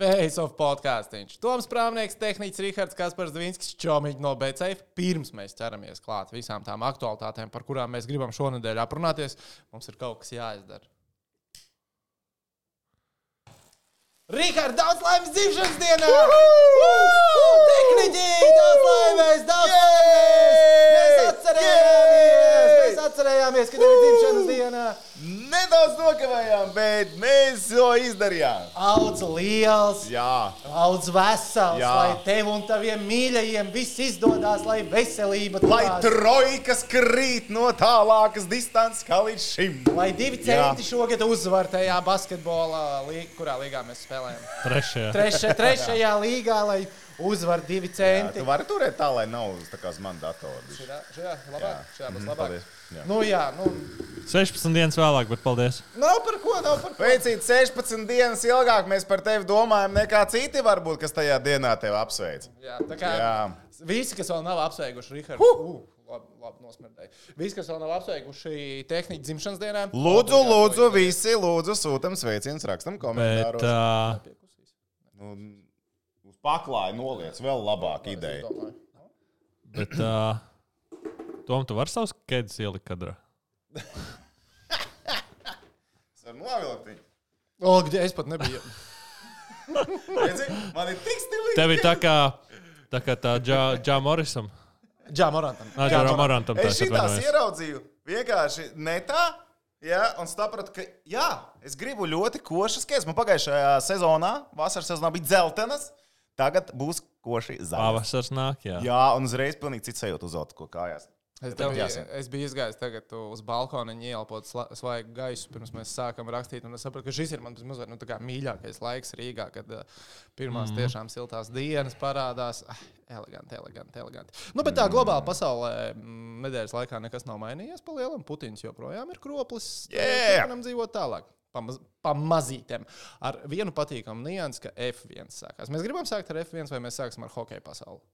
Face of podkāstīns. Toms Prāvnieks, tehnicis Rihards Kaspars Dvinskis, Čomiņš no BCF. Pirms mēs ķeramies klāt visām tām aktualitātēm, par kurām mēs gribam šonadēļ aprunāties, mums ir kaut kas jāizdara. Rihards, daudz laimes dzimšanas dienā! Tehniķi, daudz laimes, daudz laimes! Mēs atcerējāmies, mēs atcerējāmies, ka tev ir dzimšanas diena! Nedaudz nokavējām, bet mēs to izdarījām. Audz liels, Jā, audz vesels, Jā. lai tev un taviem mīļajiem viss izdodas, lai veselība lai trojkas krīt no tālākas distances kā līdz šim. Lai divi Jā. centi šogad uzvar tajā basketbola līnijā, kurā līgā mēs spēlējam. Trešajā. Trešajā, trešajā līgā, lai uzvar divi Jā, centi. tu vari turēt tā, lai nav uz tā kā uz manu datoru. Šajā, šajā, labāk, šajā būs Mhm, labāk. paldies. Jā. Nu, jā, nu, 16 dienas vēlāk, bet paldies. nav par ko, nav par ko. Veicīt 16 dienas ilgāk, mēs par tevi domājam, nekā citi varbūt, kas tajā dienā tevi apsveic. Jā, tā kā Jā. visi, kas vēl nav apsveikuši Rihardu, uh, labi, labi nosmirdēja. Visi, kas vēl nav apsveikuši tehniku dzimšanas dienā, Lūdzu, lūdzu, to izdarīt. visi, lūdzu, sūtam sveicienus, rakstam Bet komentārus. uh, Nu, uz paklāja noliec, vēl labāka Es ideja. domāju. bet uh, Tom, tu vari savus kēdes ielikt kadrā? Es varu novilkt viņu. O, gdzie- es pat nebiju. Redzi, Man ir tik stilīgi. Tev ir tā kā tā, kā tā Džā, Džā Morisam. Džā Morantam. Nā, Džā Morantam. tā Es šitās ieraudzīju vienkārši netā. Ja, un sapratu, ka jā, es gribu ļoti košas kēdes. Man pagājušajā sezonā, vasaras sezonā bija dzeltenas, tagad būs koši zaļas. Pavasars nāk, jā. Jā, un uzreiz pilnīgi cits sajūta uz otru, kājās. Es, biju, es biju izgājis tagad uz balkona, ielpot sla- svaigu gaisu, pirms mēs sākām rakstīt. un Es sapratu, ka šis ir mans mazliet nu, mīļākais laiks Rīgā, kad uh, pirmās mm. tiešām siltās dienas parādās. Ah, eleganti, eleganti, eleganti. Nu, bet tā globāli pasaulē mm, nedēļas laikā nekas nav mainījies. Palielam, Putins joprojām ir kroplis. Yeah! Turpinam dzīvot tālāk. Pamaz, pamazītēm. Ar vienu patīkamu niansu, ka F1 sākās. Mēs gribam sākt ar F1 vai mēs sāksim ar hokeja pasauli?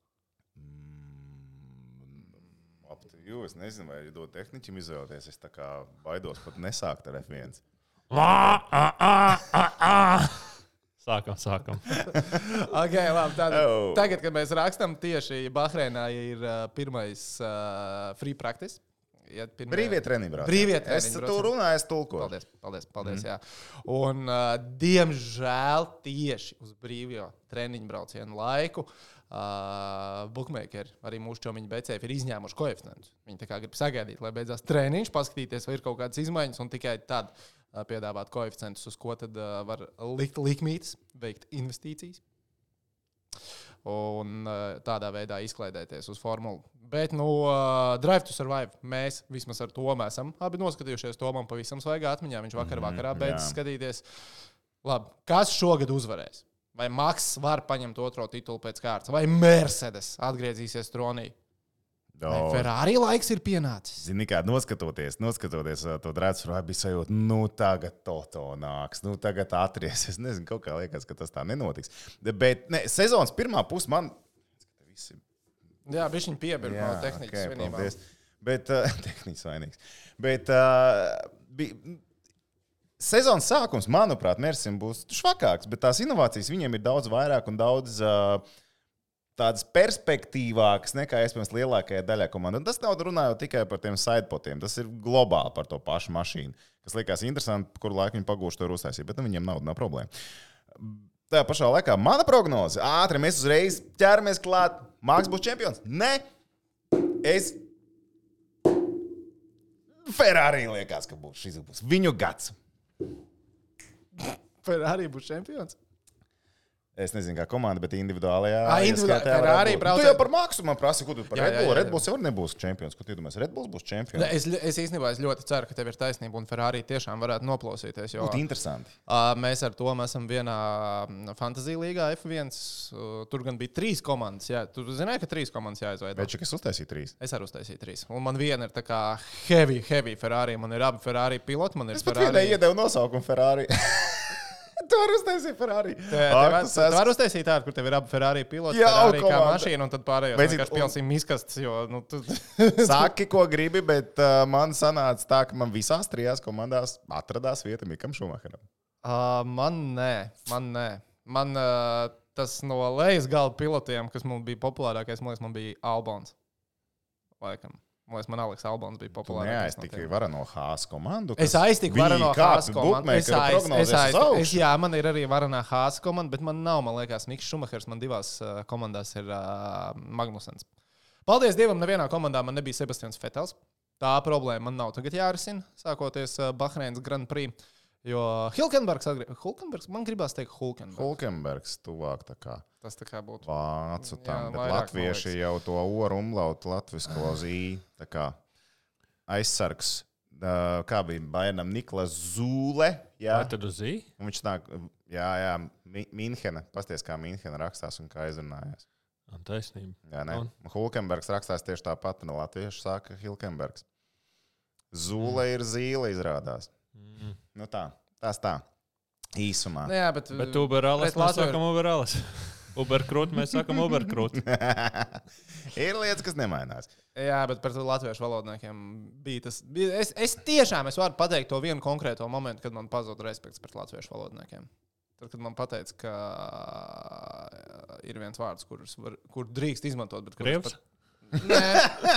You. Es nezinu, vai dot tehniķim izvēlēties. Es tā kā baidos pat nesākt ar F1. Ā, ā, ā, ā, ā. Sākam, sākam. Okay, labi, tātad, Oh. tagad, kad mēs rakstām, tieši Bahreinā ir uh, pirmais uh, free practice. Iet pirmie- Brīvie treniņi. Brīvie Es treniņi, tur braucam. runāju, es tulkoju. Paldies, paldies. paldies mm. Un, uh, diemžēl tieši uz brīvā treniņu braucienu laiku uh, bookmakeri, arī mūsu čomiņu BCF, ir izņēmuši koeficientus. Viņi grib sagaidīt, lai beidzās treniņš, paskatīties, vai ir kaut kādas izmaiņas, un tikai tad uh, piedāvāt koeficientus, uz ko tad uh, var likt likmītes, veikt investīcijas. Un uh, tādā veidā izklaidēties uz formulu. Bet, nu, uh, Drive to Survive mēs vismaz ar to esam abi noskatījušies. To man pavisam svaigā atmiņā. Viņš vakar vakarā beidz jā. skatīties. Labi, kas šogad uzvarēs? Vai Maks var paņemt otro titulu pēc kārtas, vai Mercedes atgriezīsies tronī? Vai O, Ferrari laiks ir pienācis? Zini, kā noskatoties, noskatoties uh, to drāzu, bija sajūta, nu, tagad to to nāks, nu, tagad atries. Es nezinu, kaut kā liekas, ka tas tā nenotiks. Bet ne, sezonas pirmā puse man. Visi, Jā, viņš viņa piebīra no tehnikas ok, vienībām. Bet, uh, tehniski vainīgs. Bet, uh, bija, sezonas sākums, manuprāt, Mersim būs švakāks, bet tās inovācijas viņiem ir daudz vairāk un daudz. Uh, tādas perspektīvākas nekā iespējams lielākajai daļai komandu. Un tas nav runājot tikai par tiem sidepotiem, tas ir globāli par to pašu mašīnu, kas likās interesanti, kur laiku viņi pagūst to uztaisīt, bet nu, viņiem nav, nav problēma. Tajā pašā laikā mana prognoze, ātri mēs uzreiz ķeramies klāt, Mākslinieks būs čempions. Nē, es. Ferrari liekas, ka būs šis būs viņu gads. Ferrari būs čempions. Es nezinu, kā komanda, bet individuālajā. Ā, individuāli- Ferrari Red Bull. braucēji- Tu jau par maksu man prasi, ko tu par Jā, Red jā, Bull. jā, Red jā. Bulls jau nebūs čempions. Ko tu domā? Red Bulls būs čempions. Ne, Es, es īstenībā es ļoti ceru, ka tev ir taisnība un Ferrari tiešām varētu noplausīties. Jo, Būtu interesanti. Uh, mēs ar to esam vienā fantāzija līgā F1. Uh, tur gan bija trīs komandas. Jā, tu zināji, ka trīs komandas jāizveido. Bet kas uztaisīja trīs? Es arī uztaisīju trīs. Un man viena ir tā kā heavy, heavy Ferrari. Man ir abi Ferrari piloti. Man ir Es pat vienai Ferrari. iedevu nosaukumu Ferrari. tu vari uztaisīt Ferrari. Tev var- tev var uztaisīt tādu, kur tev ir abi Ferrari piloti, Jā, Ferrari kā mašīna, un tad Beidzot, vienkārši un- pilsim izkastes, jo, nu, tu... Saki, ko gribi, bet uh, man sanāca tā, ka man visās trijās komandās atradās vieta Mikam Šumacheram. uh, man nē, man nē. Man uh, tas no lejas gala pilotiem, kas mums bija populārākais, man liekas, man bija Albons. Laikam. Liekas, man Aleks Albons bija Tu populārākais. no neaiztiki tiem. Varano Hāzes komandu. Es aiztiku Varano kāds Hāzes komandu. Es es aiztiku- es- Jā, man ir arī Varana Hāzes komanda, bet man nav, man liekas, Niks Šumahers. Man divās uh, komandās ir uh, Magnusens. Paldies Dievam, nevienā komandā man nebija Sebastians Fetels. Tā problēma man nav tagad jārisina, sākoties uh, Bahreinas Grand Prix. Jo Hilkenbergs, agri... Hulkenbergs man gribās teikt Hulkenbergs. Hulkenbergs tuvāk tā kā Tas tā kā būtu. vācu Jā, tam, bet vairāk, latvieši jau to oru umlautu latvisko zīmi. Tā kā aizsargs. Kā bija Bainam Niklas Zūle? Jā, tad uz zīme? Un viņš nāk, jā, jā, Mi- Minhena. Pasties, kā Minhena rakstās un kā izrunājās. Taisnība. Jā, nē. Un? Hulkenbergs rakstās tieši tāpat, no latviešu sāka Hilkenbergs. Zūle ir zīle, izrādās. Mm. Nu tā, tas tā. Īsumā. Nu, jā, bet, Bet Uberālis mēs sakam Uberālis. Uberkrūt mēs sakam Uberkrūt. ir lietas, kas nemainās. Jā, bet par to latviešu valodniekiem bija tas. Bija, es, es tiešām es varu pateikt to vienu konkrēto momentu, kad man pazuda respekts pret latviešu valodniekiem. Tad, kad man teica, ka ir viens vārds, kurus var, kur drīkst izmantot, bet kurš? Nē.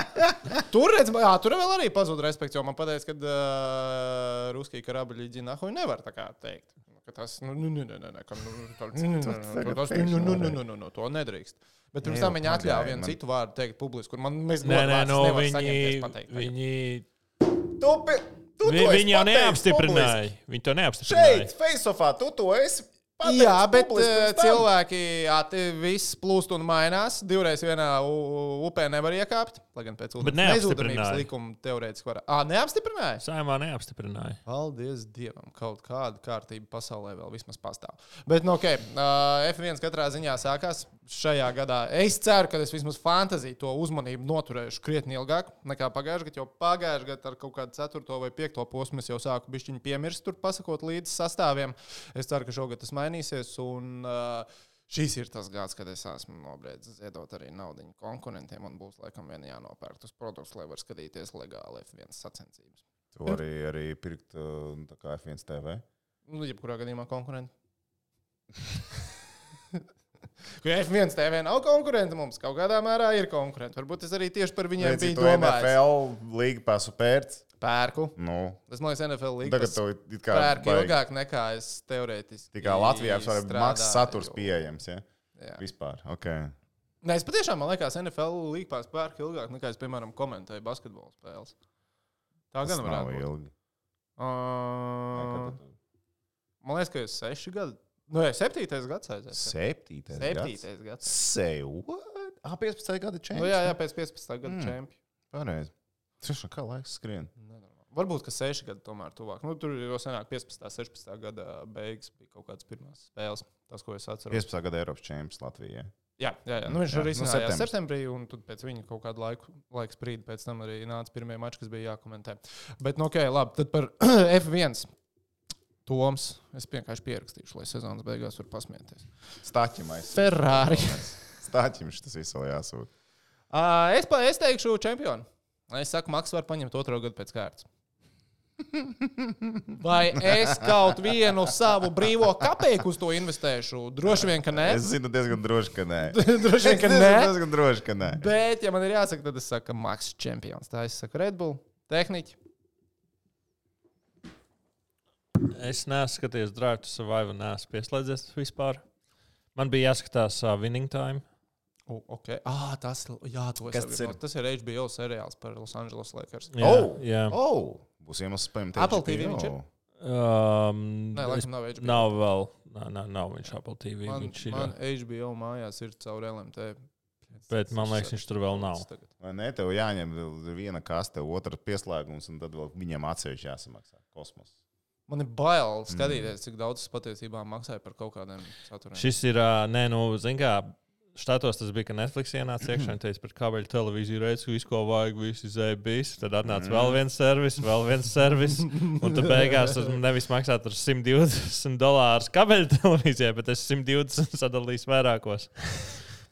Tur, redz, jā, tur vēl arī pazuda respekts, jo man teica, ka uh, Ruskija karabuļi ģināhoju nevar tā kā teikt. Ka Tas, nu, nu, nu, nu, nu, nu, ka, nu, tā- nu, nu, nu, nu, tas, nu, nu, nu, nu, nu, nu, nu, to nedrīkst. Bet pirms tam viņi atļāva vienu man- citu vārdu teikt publiski, kur man mēs Nē, nē, no nevar viņi, pateikt viņi, Tu, pi- tu to vi, esi viņi jau neapstiprināja. Viņi to neapstiprināja. Šeit, Faceofā, tu to esi. pateicis Jā, bet uh, cilvēki, te viss plūst un mainās. Divreiz vienā upē nevar iekāpt. Lai gan pēc ūdens neapstiprināja. likuma teorētiski var. Ah, neapstiprināja? Saimā neapstiprināja. Paldies Dievam, kaut kāda kārtība pasaulē vēl vismaz pastāv. Bet, nu, ok, uh, F1 katrā ziņā sākās šajā gadā. Es ceru, ka es vismaz fantāziju to uzmanību noturēšu krietni ilgāk nekā pagājušajā gadā, jo pagājušajā gadā ar kaut kādu 4. vai 5. posmu es jau sāku bišķiņu piemirst, tur pasakot līdzi sastāviem. Es ceru, ka šogad tas mainīsies. Un, uh, Šis ir tas gads, kad es esmu nobriedzis ziedot arī naudu konkurentiem. Man būs laikam vien jānopērk tas produkts, lai varētu skatīties legāli F1 sacensības. Tu arī, arī pirkt uh, tā kā F1 TV. Nu, jebkurā gadījumā konkurenti. Ka F1 TV nav konkurenti mums, kaut kādā mērā ir konkurenti. Varbūt es arī tieši par viņiem Redzi, biju domājis. NFL līga pasu pērts. Pērku. Nu, Es domāju, ka NFL līnija tagad tu it kā pērku baigi- ilgāk nekā es teorētiski. Tikai Latvijā var būt maksas saturs pieejams. Ja? Jā. Vispār. Okay. Nē, es patiešām man liekas, NFL līnija pārs pērku ilgāk nekā es, piemēram, komentēju basketbola spēles. Tā Tas gan nav varētu būt. ilgi. Uh, man liekas, ka ir seši gadi. Nu, jā, septītais gads aizies. Septītais. gads? Septītais gads. Say what? Ah, 15 gada čempions. Nu, jā, jā, pēc 15. gada mm. čempions. Pareizi. Tiešām kā laiks skrien. Nenormāli. Varbūt, ka 6 gadi tomēr tuvāk. Nu, tur jau senāk, 15. 16. gada beigas bija kaut kādas pirmās spēles. Tas, ko es atceros. 15 gada Eiropas čempions Latvijā. Jā, jā, jā. Nu, viņš Jā, arī nu, septembris. septembrī, un tad pēc viņa kaut kādu laiku, laiku sprīdi pēc tam arī nāca pirmie mači, kas bija jākomentē. Bet, nu, ok, labi. Tad par F1. Toms, es vienkārši pierakstīšu, lai sezonas beigās varētu pasmieties. Stāķim aiz. Ferrari. Stāķim šis viss vēl jāsūt. Uh, es, pa, es teikšu, čempionu. Es saku, Maks var paņemt otro gadu pēc kārtas. Vai es kaut vienu savu brīvo kapeiku uz to investēšu? Droši vien, ka nē. Es zinu diezgan droši, ka nē. Droši vien, Es ka zinu nē. diezgan droši, ka nē. Bet, ja man ir jāsaka, tad es saku, Maks čempions. Tā es saku, Red Bull, tehniķi. Es neesmu skatījies Drive to Survive un neesmu pieslēdzies vispār. Man bija jāskatās uh, Winning Time. Oh, okay. ah, tas, jā, tas ir? tas ir HBO seriāls par Los Angeles Lakers. Jā, Oh! jā. Oh! Būs iemesls paņemt Apple. TV viņš ir? Um, Nē, laikam nav HBO. nav vēl. Nā, nā, nav viņš Apple TV. Man, viņš ir, man HBO mājās ir caur LMT. bet man liekas, viņš tur vēl nav. Vai ne? Tev jāņem vēl viena kaste, otra pieslēgums, un tad vēl viņam atsevišķi jāsamaksā kosmos. Man ir bail skatīties, cik daudz es patiesībā maksāju par kaut kādiem saturiem. Šis ir, uh, nē, nu, zin kā. Štatos tas bija, ka Netflix ienāca iekšā un teica, par kābeļu televīziju redz, ka visu, ko vajag, visi zēbīs. Tad atnāca vēl viens servis, vēl viens servis. Un tad beigās tas nevis maksā tur 120 dolārus kabeļu televīzijai, bet es 120 sadalīju vairākos.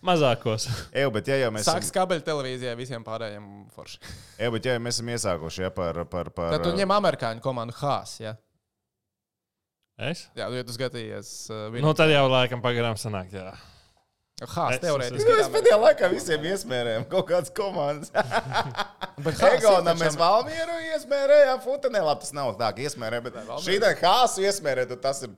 Mazākos. Eju, bet ja jau mēs Sāks kabeļu televīzijai visiem pārējiem forši. Eju, bet ja jau mēs esam iesākuši ja, par, par, par Tad tu ņem amerikāņu komandu Hāz. Ja? Es? Jā, nu, tu skatījies, uh, Nu, tad jau laikam pagarām sanāk, jā. Hāz es- teorētiski. Nu, Mēs pēdējā laikā visiem iesmērējām kaut kādas komandas. Bet Haas Egonam ir mēs Valmieru iesmērējām, Futenē, labi, tas nav tā, ka iesmērējām, bet šī tā Hāsu iesmērēt, tad tas ir,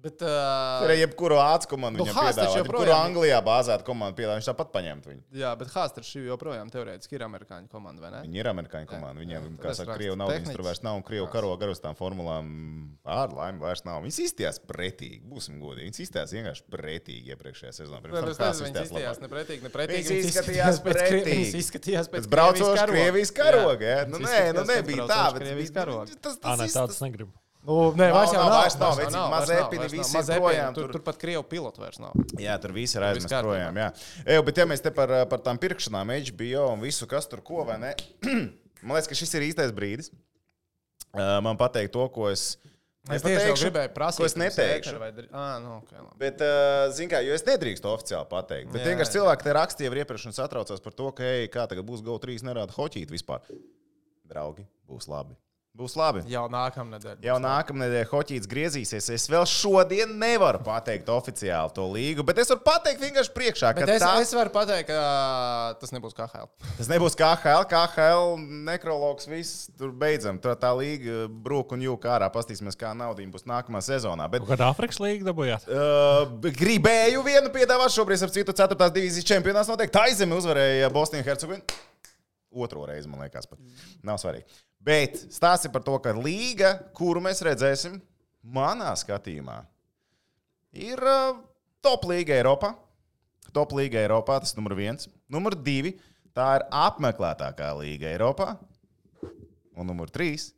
Bet, tur uh, ir jebkuru ācu komandu Nu, taču piedāvā. Jebkuru Anglijā bāzētu komandu piedāvā, viņš tāpat paņemtu viņu. jā, bet Hāz taču joprojām teorētiski ir amerikāņu komanda, vai ne? Viņi ir amerikāņu komanda. Viņiem, Jā, kā tas saka, krievu naudas tur vairs nav un krievu karo gar uz tām formulām. Ārlaimi vairs nav. Viņas izstījās pretīgi, būsim godīgi. Viņas izstījās vienkārši pretīgi iepriekšējā sezonā. Pirms tam viņas izstījās izskatījās labāk. nepretīgi, nepretīgi. Viņas izskatījās pretīgi. Viņas izskatījās pēc braucošas. Krievijas karoga. Nu, nē, nu nebija tā. bet Krievijas viņi- karoga. Tas, Ah, nē, tas, tas, negribu. Nu, nē, vairs jau nav, vairs nav, vairs nav, maz vairs nav, epini, vairs visi nav. Ir projām Tur tur. tur pat krievu pilotu vairs nav. Jā, tur viss ir kārtībā. projām. Jā, Eju, bet ja mēs te par, par tām pirkšanām, HBO un visu, kas tur ko vai ne, man liekas, ka šis ir īstais brīdis. Man pateikt to, ko es. Es nepateikšu, gribēju prasīt, ko es neteikšu. vai Ā, nu, ok, labi. Bet, uh, zināmā mērā, jo es nedrīkstu oficiāli pateikt. Bet Jā, vienkārši jā. cilvēki te rakstīja jau iepriekš un satraucās par to, ka, ej, kā tagad būs GO3, nerāda hoķīt vispār. Draugi, būs labi. Būs labi. Jau nākamā nedēļa. Jau nākamā nedēļa hoķīts griezīsies. Es vēl šodien nevaru pateikt oficiāli to līgu, bet es varu pateikt vienkārši priekšā, ka Bet es, tā, es varu pateikt, ka tas nebūs KHL. tas nebūs KHL, KHL, nekrologs, viss tur beidzam. Tur tā līga brūk un jūka ārā. Pastīsimies, kā nauda būs nākamā sezonā. Bet, Kāda Afrikas līga dabūjāt? Uh, gribēju vienu piedāvāt, šobrīd ar citu 4. divīzijas čempionāts notiek. Taizemi uzvarēja Bosniju Hercegovinu. Otro reizi, man liekas, pat. Nav svarīgi. Bet stāsti par to, ka līga, kuru mēs redzēsim, manā skatījumā, ir top līga Eiropā. Top līga Eiropā, tas ir numur viens. Numur divi, tā ir apmeklētākā līga Eiropā. Un numur trīs,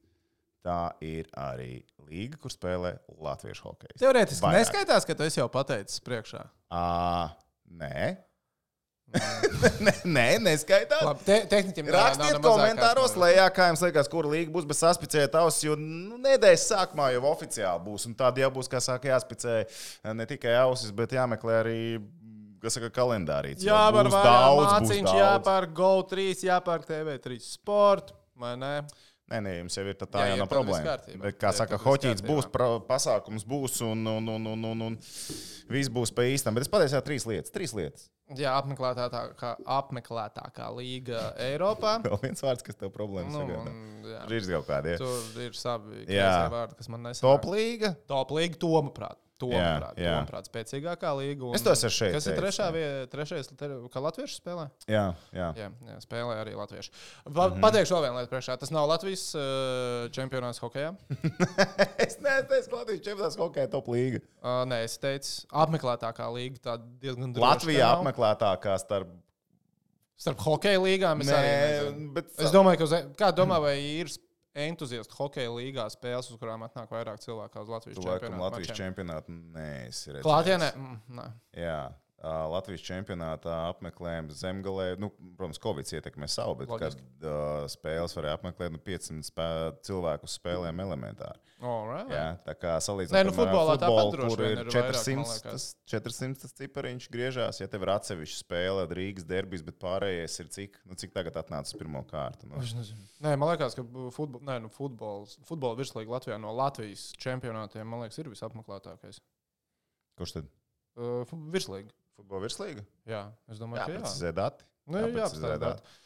tā ir arī līga, kur spēlē latviešu hokeju. Teorētiski neskaitās, ka tu jau pateicis priekšā. À, nē. Nē, nē, neskaitās. Labi, te, tehniķim nav- nav Rakstiet ne mazākās komentāros, nojausmas. lejā, kā jums liekas, kur līga būs, bet saspicējiet ausis, jo nu, nedēļas sākumā jau oficiāli būs. Un tādi jau būs, kā saka, jāspicē ne tikai ausis, bet jāmeklē arī, kas saka, kalendārīts. Jā, vairāk daudz, māciņš, daudz. jāpērk GO3, jāpērk TV3 sport, vai ne? Nē, nē, jums jau ir tā, tā Jā, jau ir, nav problēma. kārtībā. Bet, kā Jā, saka, hoķīts būs, pra, pasākums būs un, un, un, un, un, un viss būs pa īstam. Bet es pateicu, trīs lietas. Trīs lietas. Jā, apmeklētākā, apmeklētākā līga Eiropā. Vēl viens vārds, kas tev problēmas Nu, sagādā. un, jā, Ir kaut kādi. jā. tur ir savi vārdi, kas man nesanāk. Top līga. Top līga, Tomaprāt. Tomaprāt, Jā, jā. Tomaprāt spēcīgākā līga. un- Es to esmu šeit Kas ir teicis, trešā vieta? Trešais, kā latvieši spēlē? Jā, jā. Jā, jā spēlē arī latvieši. Pa, mm -hmm. Pateikšu vēl vienu lietu priekšā. Tas nav Latvijas uh, čempionāts hokeja. es neteicu, Latvijas čempionāts hokeja top līga. Uh, nē, es teicu, apmeklētākā līga. Tā diezgan droši, Latvijā apmeklētākā starp. Starp hokeja līgām es arī Nē, bet Es domāju, ka uz, kā domā, vai ir entuziasti hokeja līgā spēles, uz kurām atnāk vairāk cilvēku uz Latvijas tu laikam čempionātu Latvijas mačiem? čempionātu neesi redzējis. Klātienē? Mm, nē. Jā. Latvijas čempionātā apmeklējām zemgalē. Nu, protams, Covid ietekmē savu, bet kad Loģiski. uh, spēles varēja apmeklēt nu, 500 spē cilvēku spēlēm elementāri. All right. Jā, tā kā salīdzinot Nē, nu, futbolā futbolu, kur ir ir vairāk, 400, man liekas. tas, 400 tas cipariņš griežās. Ja tev ir atsevišķa spēle, Rīgas derbijas, bet pārējais ir cik, nu, cik tagad atnācis pirmo kārtu. Nu. Nē, man liekas, ka futbol, nē, nu, futbols, futbola virslīga Latvijā no Latvijas čempionātiem liekas, ir visapmeklētākais. Kurš tad? Uh, virslīga. Futbola virslīga? Jā, es domāju, Jā, ka jā. dati. Nu, Jā, jā, jā dati.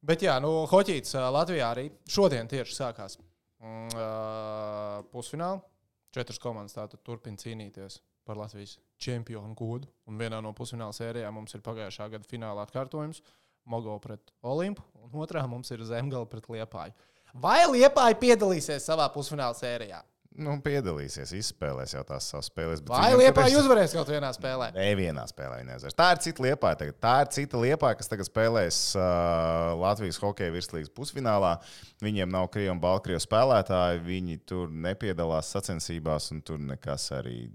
Bet jā, nu, hoķīts Latvijā arī šodien tieši sākās mm, ā, pusfināli. Četras komandas tātad turpina cīnīties par Latvijas čempionu godu. Un vienā no pusfināla sērijām mums ir pagājušā gada fināla atkārtojums. Mogo pret Olimpu, un otrā mums ir Zemgala pret Liepāju. Vai Liepāja piedalīsies savā pusfināla sērijā? Nu, piedalīsies, izspēlēs jau tās savas spēles. Vai Liepāja ir- uzvarēs kaut vienā spēlē? Nē, vienā spēlē nezvanīs. Tā ir cita liepa. Tā ir cita liepa, kas tagad spēlēs uh, Latvijas hokeja virslīgas pusfinālā. Viņiem nav krievu un baltkrievu spēlētāji. Viņi tur nepiedalās sacensībās, un tur nekas arī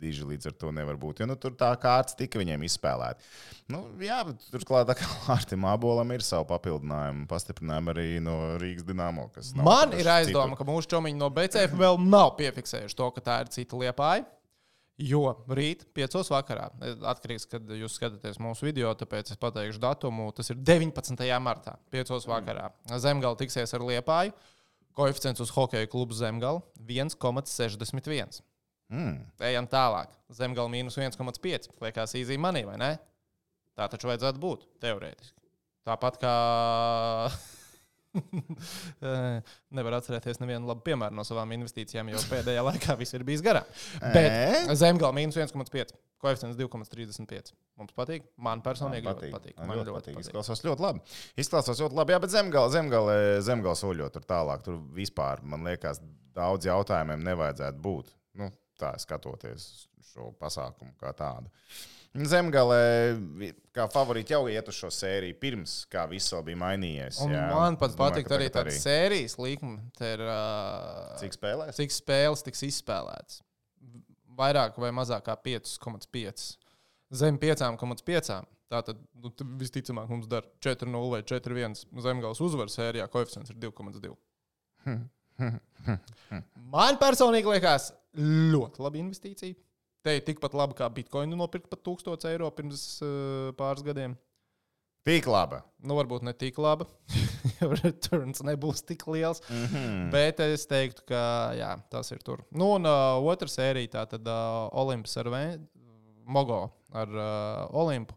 diži līdz ar to nevar būt. Jo nu, tur tā kārtas tika viņiem izspēlēta. Nu, jā, bet turklāt tā Artim Abolam ir savu papildinājumu, pastiprinājumu arī no Rīgas Dienāmo. Man ir aizdoma, ka mūsu čomiņi no BCF vēl nav piefiksējuši to, ka tā ir cita liepāja. Jo rīt, 5. vakarā, atkarīgs, kad jūs skatāties mūsu video, tāpēc es pateikšu datumu. Tas ir 19. martā, 5. vakarā. Zemgala tiksies ar liepāju. Koeficients uz hokeja klubu Zemgala 1,61. Mm. Ejam tālāk. Zemgala mīnus 1,5. Liekas, īzī manī, vai ne? Tā taču vajadzētu būt teorētiski. Tāpat kā. Nevar atcerēties nevienu labu piemēru no savām investīcijām, jo pēdējā laikā viss ir bijis garām. Bet Ē? Zemgala mīnus 1,5. Koeficients 2,35. Mums patīk. Man personīgi Man ļoti patīk. Man Man ļoti patīk. patīk. Izklausās ļoti labi. Izklausās ļoti labi. Jā, bet zemgala, zemgala, zemgala soļot tur tālāk. Tur vispār, man liekas, daudz jautājumiem nevajadzētu būt. Nu, tā skatoties šo pasākumu kā tādu. Zemgale, kā favorīti, jau iet uz šo sēriju pirms, kā viss vēl bija mainījies. Man pat patīk arī tāda sērijas līnuma. Te ir, uh, Cik spēlēs? cik spēles tiks izspēlētas. Vairāk vai mazāk kā 5,5. Zem 5,5. Tātad nu, visticamāk mums dara 4-0 vai 4-1 zemgājas uzvaras sērijā. Koeficients ir 2,2. Man personīgi liekas, ļoti laba investīcija. Te ir tikpat labi kā bitkoinu nopirkt par 1000 eiro pirms uh, pāris gadiem. Tik laba. Nu, varbūt ne tik laba, returns nebūs tik liels. Mm -hmm. Bet es teiktu, ka jā, tas ir tur. Nu, un uh, otra sērija, tā tad uh, Olimps ar Vē- Mogo ar uh, Olimpu.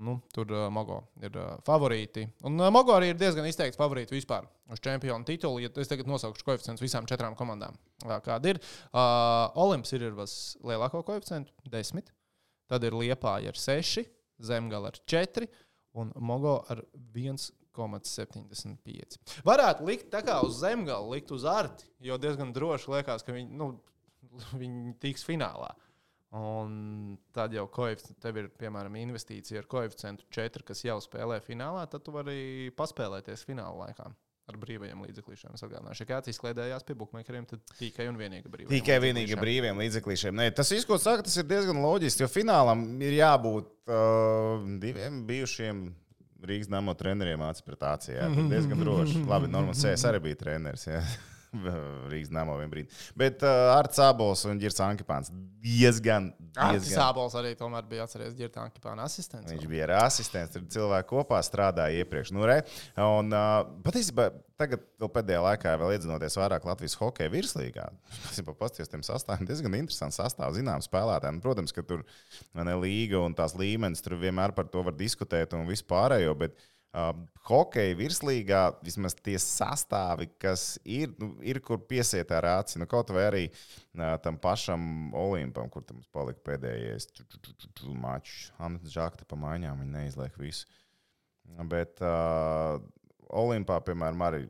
Nu, tur uh, Mogo ir uh, favorīti. Un uh, Mogo arī ir diezgan izteikts favorīti vispār uz čempionu titulu. Ja es tagad nosaukšu koeficientus visām četrām komandām, uh, kāda ir. Uh, Olimps ir ar vislielāko koeficientu - 10. Tad ir Liepāja ar 6, Zemgala ar 4 un Mogo ar 1,75. Varētu likt tā kā uz zemgala, likt uz arti, jo diezgan droši liekas, ka viņi, nu, viņi tiks finālā. Un tad jau tev ir piemēram investīcija ar koeficientu 4, kas jau spēlē finālā, tad tu vari paspēlēties fināla laikā. Ar brīvajiem atgādināšu, ka kāds izklaidējās pie buļbuļsakām, tad tikai un vienīgi brīvajiem. Tikai vienīgi līdzekļiem. brīviem līdzeklīšiem. Nē, tas viss, ko saka, tas ir diezgan loģiski, jo finālam ir jābūt uh, diviem bijušiem Rīgas nama treneriem acis pret acī. Jā, tad diezgan droši. Labi, Normāls Sēs arī bija treneris. Jā. Rīgas nama vienā brīdī. Bet uh, ar Cābols un Girs Ankipāns diezgan, diezgan Sābols arī tomēr bija atceries Girtāna Kipāna asistents. Viņš bija arī asistents, tur cilvēki kopā strādāja iepriekš. Nu, re. un, uh, patiesībā, tagad, vēl pēdējā laikā, vēl iedzinoties vairāk Latvijas hokeja virslīgā, paskatījos tiem sastāviem, diezgan interesants sastāvs, zinām, spēlētājiem. Nu, Protams, ka tur ne, līga un tās līmenis, tur vienmēr par to var diskutēt un vispārējo. Bet, Uh, hokeja virslīgā vismaz tie sastāvi, kas ir, nu, ir kur piesiet ar aci. Nu, kaut vai arī uh, tam pašam Olimpam, kur tam palika pēdējais mačs. Anna Žakta pa maiņām, viņa neizliek visu. Bet uh, Olimpā, piemēram, arī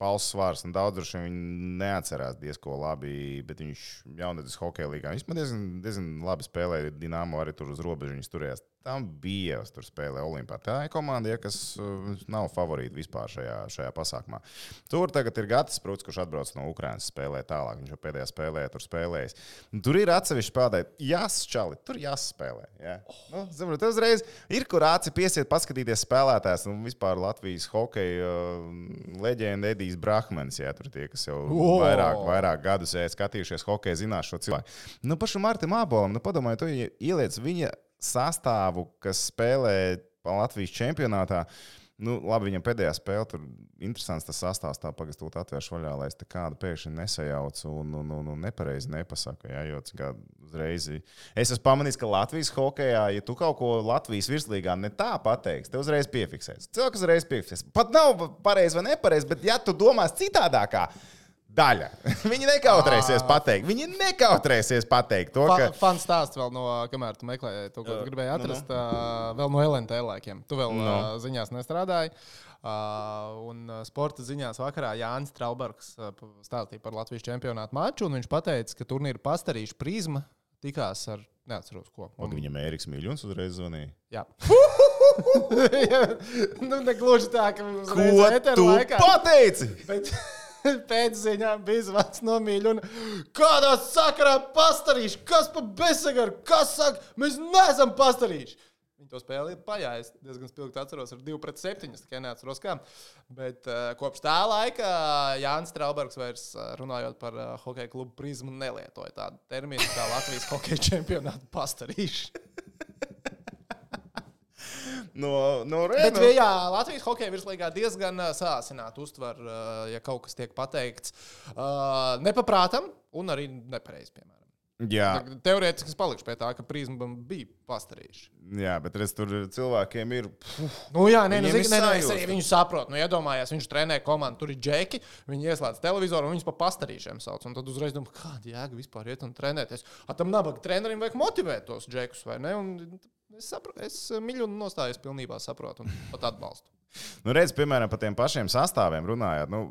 Pauls Svārs un daudz droši vien neatcerās diezko labi, bet viņš jaunatnes hokeja līgā. Viņš man diezgan, diezgan labi spēlēja. Dienāmo arī tur uz robežas viņš turējās. Tam bija jau tur spēlē Olimpā. Tā ir komanda, ja, kas uh, nav favorīta vispār šajā, šajā pasākumā. Tur tagad ir Gatis Prūts, kurš atbrauc no Ukrainas, spēlē tālāk. Viņš jau pēdējā spēlē tur spēlējis. Tur ir atsevišķi spēlētāji. Jāsčali, tur jāspēlē. Jā. Nu, zinu, tas uzreiz ir, kur aci piesiet, paskatīties spēlētājs. Un vispār Latvijas hokeja uh, leģenda Edijs Brahmans. Jā, tur tie, kas jau O! vairāk, vairāk gadus ir skatījušies hokeja, zinās šo cilvēku. Nu, pašu Martam Abolam, nu, padomājiet, ie- ieliec viņa sastāvu, kas spēlē Latvijas čempionātā. Nu, labi, viņam pēdējā spēlē tur interesants tas sastāvs. Tā pagaidām to atvēršu vaļā, lai es te kādu pēkšņi nesajaucu un, un, un, un nepareizi nepasaku. Jā, jo kā uzreiz. Es esmu pamanījis, ka Latvijas hokeja, ja tu kaut ko Latvijas virslīgā ne tā pateiksi, te uzreiz piefiksēs. Cilvēks uzreiz piefiksēs. Pat nav pareizi vai nepareizi, bet ja tu domās citādākā. Daļa. Viņi nekautrēsies pateikt. Viņi nekautrēsies pateikt to, ka. Fans stāsts vēl no, kamēr tu meklēji to, ko gribēji nu, atrast, uh, vēl no LNT laikiem. Tu vēl Nu. uh, ziņās nestrādāji. Uh, un sporta ziņās vakarā Jānis Traubergs stāstīja par Latvijas čempionātu maču, un viņš teica, ka turnīra pastarīša prizma tikās ar neatceros ko. Un Un, viņam Eriks Miljons uzreiz zvanīja. jā. nu, negluži tā, ka viņš laikā. pateici? Bet pēc ziņām bija zvans no mīļa. Kādā sakarā pastarīši? Kas par bezsagaru? Kas saka, mēs neesam pastarīši? Viņi to spēli ir pajājis. diezgan spilgti atceros, ar 2 pret 7. Es tikai neatceros, kā. Bet uh, kopš tā laika Jānis Straubergs vairs uh, runājot par uh, hokeja klubu prizmu nelietoja tādu terminu kā Latvijas hokeja čempionāta pastarīši. no, no Bet, Rēna. jā, Latvijas hokeja virslīgā diezgan sāsināta uztver, ja kaut kas tiek pateikts nepaprātam un arī nepareizi, piemēram. Jā, Teorētiski es palikšu pie tā, ka prizma bija pastarījuši. jā, bet redz, tur cilvēkiem ir. Nu, jā, nē, nu, zini, nē, nē, es arī viņu saprotu. Nu, iedomājieties, viņš trenē komandu, tur ir džeki, viņi ieslēdz televizoru un viņus pa pastarīšiem sauc. Un tad uzreiz domā, kāda jēga vispār iet un trenēties. A, tam nabaga trenerim vajag motivēt tos džekus, vai ne? Un es saprotu, es miļonu nostājos pilnībā saprotu un pat atbalstu. Nu, redz, piemēram, par tiem pašiem sastāviem runājot. Nu,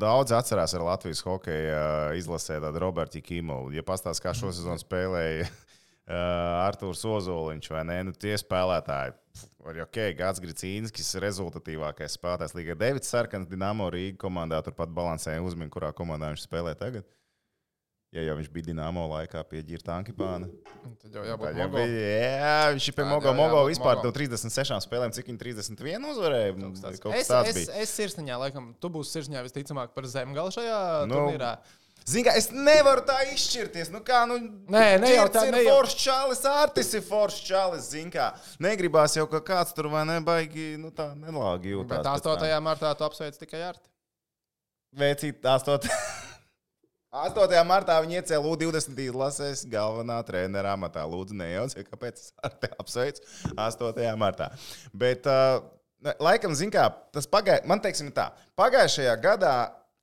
Daudz atcerās ar Latvijas hokeja izlasē tādu Robertu Kīmovu. Ja pastāstīs, kā šo sezonu spēlēja uh, Arthurs Ozoliņš vai nē, nu, tie spēlētāji. Jau ok, Gats Gricīnskis, rezultatīvākais spēlētājs Līga. Devits Sarkans, Dienāmo Rīga komandā turpat balansēja uzmini, kurā komandā viņš spēlē tagad. Ja jau viņš bija Dienāmo laikā pie Girta Ankipāna. Tad jau jābūt Mogo. bija, jā, viņš pie Mogo. Mogo vispār no 36 spēlēm, cik viņi 31 uzvarēja. Tāds. Kaut kas Es, es, bija. es sirsniņā, laikam, tu būsi sirsniņā visticamāk par zemgalu šajā Nu, turnīrā. Zini, es nevaru tā izšķirties. Nu, kā, nu, Nē, ne jau tā, ne jau- foršs čalis, Artis ir foršs čalis. Zini, kā negribās jau, ka kāds tur vai nebaigi, nu tā nelāgi jūtas. Bet 8. martā tu apsveic tikai ar te. Veicīt 8. 8. martā viņi iecēla U20 izlases galvenā trenera amatā. Lūdzu, nejauciet, kāpēc es ar te apsveicu 8. martā. Bet, uh, laikam, zin kā, tas pagāja, man teiksim tā, pagājušajā gadā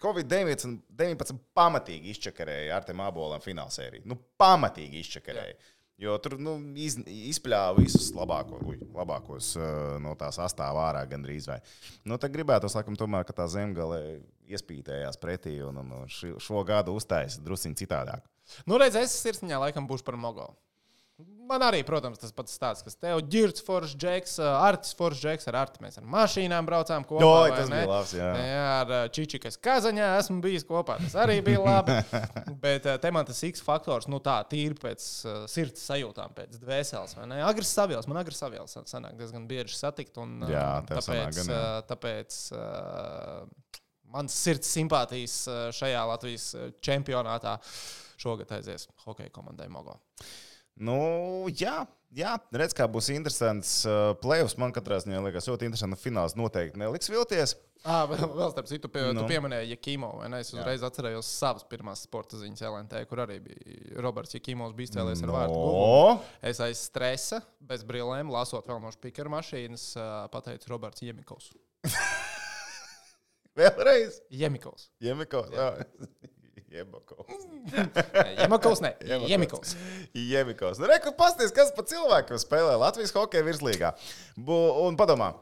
Covid-19 19 pamatīgi izčakarēja ar tiem aboliem finālsēriju. Nu, pamatīgi izčakarēja. Jo tur nu, iz, izpļāva visus labāko, uj, labākos uh, no tās astāvā ārā gandrīz. Vai. Nu, tad gribētos, laikam, tomēr, ka tā zemgale iespītējās pretī un, un, šo gadu uztaisīja druskuļi citādāk. Nu, redz, es sirsniņā laikam būšu par Mogo. Man arī, protams, tas pats stāsts, kas tev ir ģērbts, foršs džeks, Artis, foršs džeks, ar Arti mēs ar mašīnām braucām kopā. Vai tas ne? bija labs, jā. Jā, ar Čičikas Kazaņā esmu bijis kopā. Tas arī bija labi. Bet te man tas X faktors, nu tā, tīri pēc uh, sirds sajūtām, pēc dvēseles. vai ne? Agres savielas, man agres savielas sanāk diezgan bieži satikt. Un, Jā, tev sanāk tāpēc, gan, jā. tāpēc uh, mans sirds simpātijas šajā Latvijas čempionātā šogad aizies hokeja komandai Mogo. Nu, jā, jā, redz, kā būs interesants uh, plēsoņš. Man katrā ziņā liekas, ļoti interesants. Fināls noteikti neliks vilties. Ah, vēl, vēl starp citu, pie, nu. Tu pieminēji Jakimo. vai ne? Es uzreiz Jā. atcerējos savas pirmās sporta ziņas LNT, kur arī bija Roberts Jakimovs bija izcēlies ar vārdu. Google. No, Es aiz stresa, bez brillēm, lasot vēl no spīkera mašīnas, ā, pateicu Roberts Jemikovs. vēlreiz. Jemikovs. Jemiko. Jebako. Jemikovs, ne. Jemikovs. Jemikovs. Jemikos. Nu, Reku, pasties, kas pa cilvēku spēlē Latvijas hokeja virslīgā. Bu, un padomā,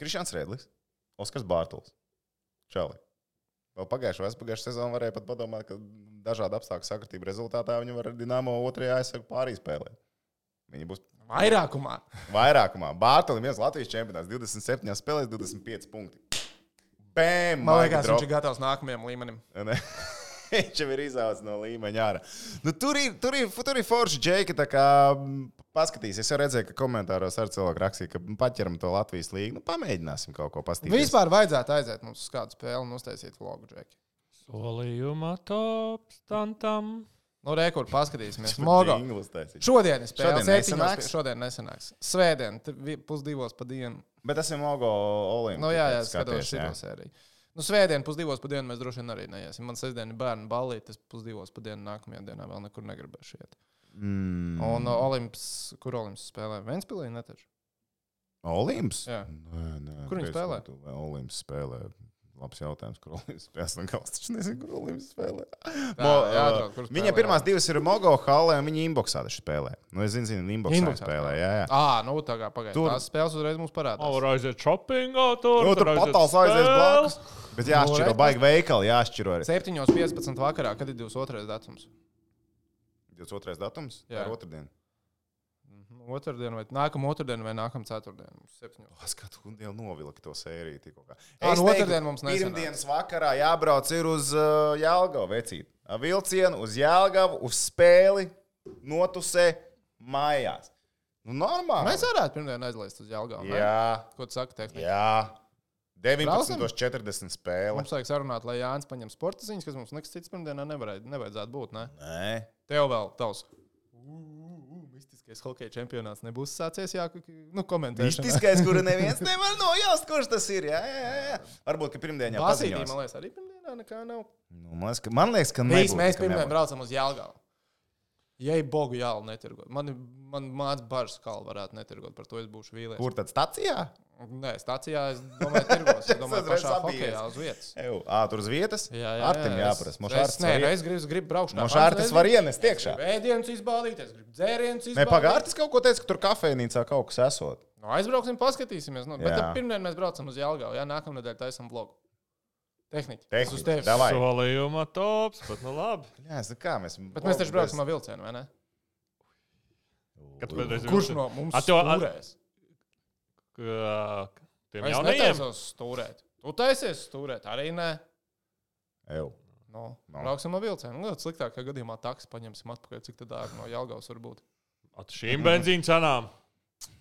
Krišāns Rēdlis, Oskars Bārtuls. Čali. Vēl pagājušā vai aizpagājušā sezonā varēja pat padomāt, ka dažādu apstākļu sakritību rezultātā viņi var ar Dienāmo otrajā aizsargu pārī spēlēt. Viņi būs Vairākumā. vairākumā. Bārtaļs viens Latvijas čempionāts, 27 spēlēs, 25 punkti. Bēm! Man liekas, viņš ir gatavs nākamajam līmenim. Viņš jau ir izaugs no līmeņa ārā. Nu, tur, ir, tur, ir, tur ir forši džeki. Paskatīsies, es jau redzēju, ka komentāros ar cilvēku rakstīja, ka paķeram to Latvijas līniju. Nu, pamēģināsim kaut ko paskatīties. Vispār vajadzētu aiziet mums uz kādu spēli un uztaisīt vlogu, Džeki. Solījuma top standam. Nu, rekur, paskatīsimies. Tur Mogo. Šodien ir spēle. Šodien nesanāks. Šodien nesanāks. Svētdien, pusdivos pa dienu. Bet tas ir Mogo Olimpiskais. Nu, jā, jā, es skatos šo sēriju. Nu, svētdien, pusdivos pa dienu mēs droši vien arī neiesim. Man sestdien ir bērnu balīti, es pusdivos pa dienu nākamajā dienā vēl nekur negribēšu iet. Mm. Un uh, Olimps, kur Olimps spēlē? Ventspilī netaču. Olimps? Jā. Nē, nē, Kur viņi spēlē? Olimps spēlē. Labs jautājums, kur Olimps spēlē. Es taču nezinu, kur Olimps spēlē. Jā, jāatrod, kur Viņa spēlē. pirmās divas ir Mogo halē, un viņa inboxā taču spēlē. Nu, es zinu, zinu inboxā Inboxā spēlē. Jā, jā. Ah, nu tā kā pagaidām. Tur- Tās spēles uzreiz mums parādās. O, var aiziet shoppingā tur. Nu, tur aiziet patāls aizies spēle. blakus. Bet jāšķiro, Nu, baigi veikali, jāšķiro arī. 7.15. vakarā, kad ir 22. datums. 22. datums? Jā. Jā, otrdien. Otradien vai nākamā otrdiena vai nākamā ceturtdiena. Septiņos. Es skatu, jau novilku to sēriju. tikko kā. Ā, Es nu, teiktu, otrdien mums nesanāks. Pirmdienas vakarā jābrauc ir uz uh, Jālgavu vecīt. Vilcienu uz Jālgavu, uz spēli, notusē mājās. Nu, normāli. Mēs varētu pirmdien aizlaist uz Jālgaunu. ne? Jā, Ko tu saki, tehniski? jā. Braucam? 19.40 spēle. Mums vajag sarunāt, lai Jānis paņem sporta ziņas, kas mums nekas cits pirmdienā nevarēja, nevajadzētu būt. Ne? Nē. Tev vēl tavs. Mistiskais hokeja čempionāts nebūs sācies. Jā, nu, komentēšanā. Mistiskais, kuru neviens nevar nojaust, kurš tas ir. Jā, jā, jā. Varbūt, ka pirmdienā jau paziņos. man liekas, arī pirmdienā nekā nav. Nu, man, liekas, ka, man liekas, ka nebūs, mēs pirmdien braucam uz Jālgavu. Ja ir bogu jālu netirgot, man, man māca bažas, kā varētu netirgot, par to es būšu vīlies. Kur tad stacijā? Nē, stācijā es domāju, tirgos. Es domāju, uzreiz pašā hokejā uz vietas. Eju, ā, tur uz vietas? Jā, jā, Artim jā, jāprasa. es- Mošārtis es- Nē, var nu, es gribu, gribu braukāt. Mošārtis var ienest iekšā. Ēdienas izbaudīt, es gribu dzērienus Nē, izbaudīt. pagārtis kaut ko teica, ka tur kafejnīcā kaut kas esot. Nu, aizbrauksim, paskatīsimies. Nu, bet pirmdien mēs braucam uz Jālgavu. Jā, nākamā nedēļa taisam vlogu. Tehniski. Tas uz tevis. Davai. Solījuma tops, bet nu labi. Jā, es kā mēs. Bet mēs taču brauksim ar vilcienu, vai ne? Kurš no mums A, tev- a- stūrēs? Kā- Tiem Es jaunajiem. netaisos stūrēt. Tu taisies stūrēt, arī nē. Eju. Nu, Nu. brauksim ar vilcienu. Nu, sliktākajā gadījumā taksi paņemsim atpakaļ, cik tad dārgi no Jālgavas var būt. At šīm benzīna cenām.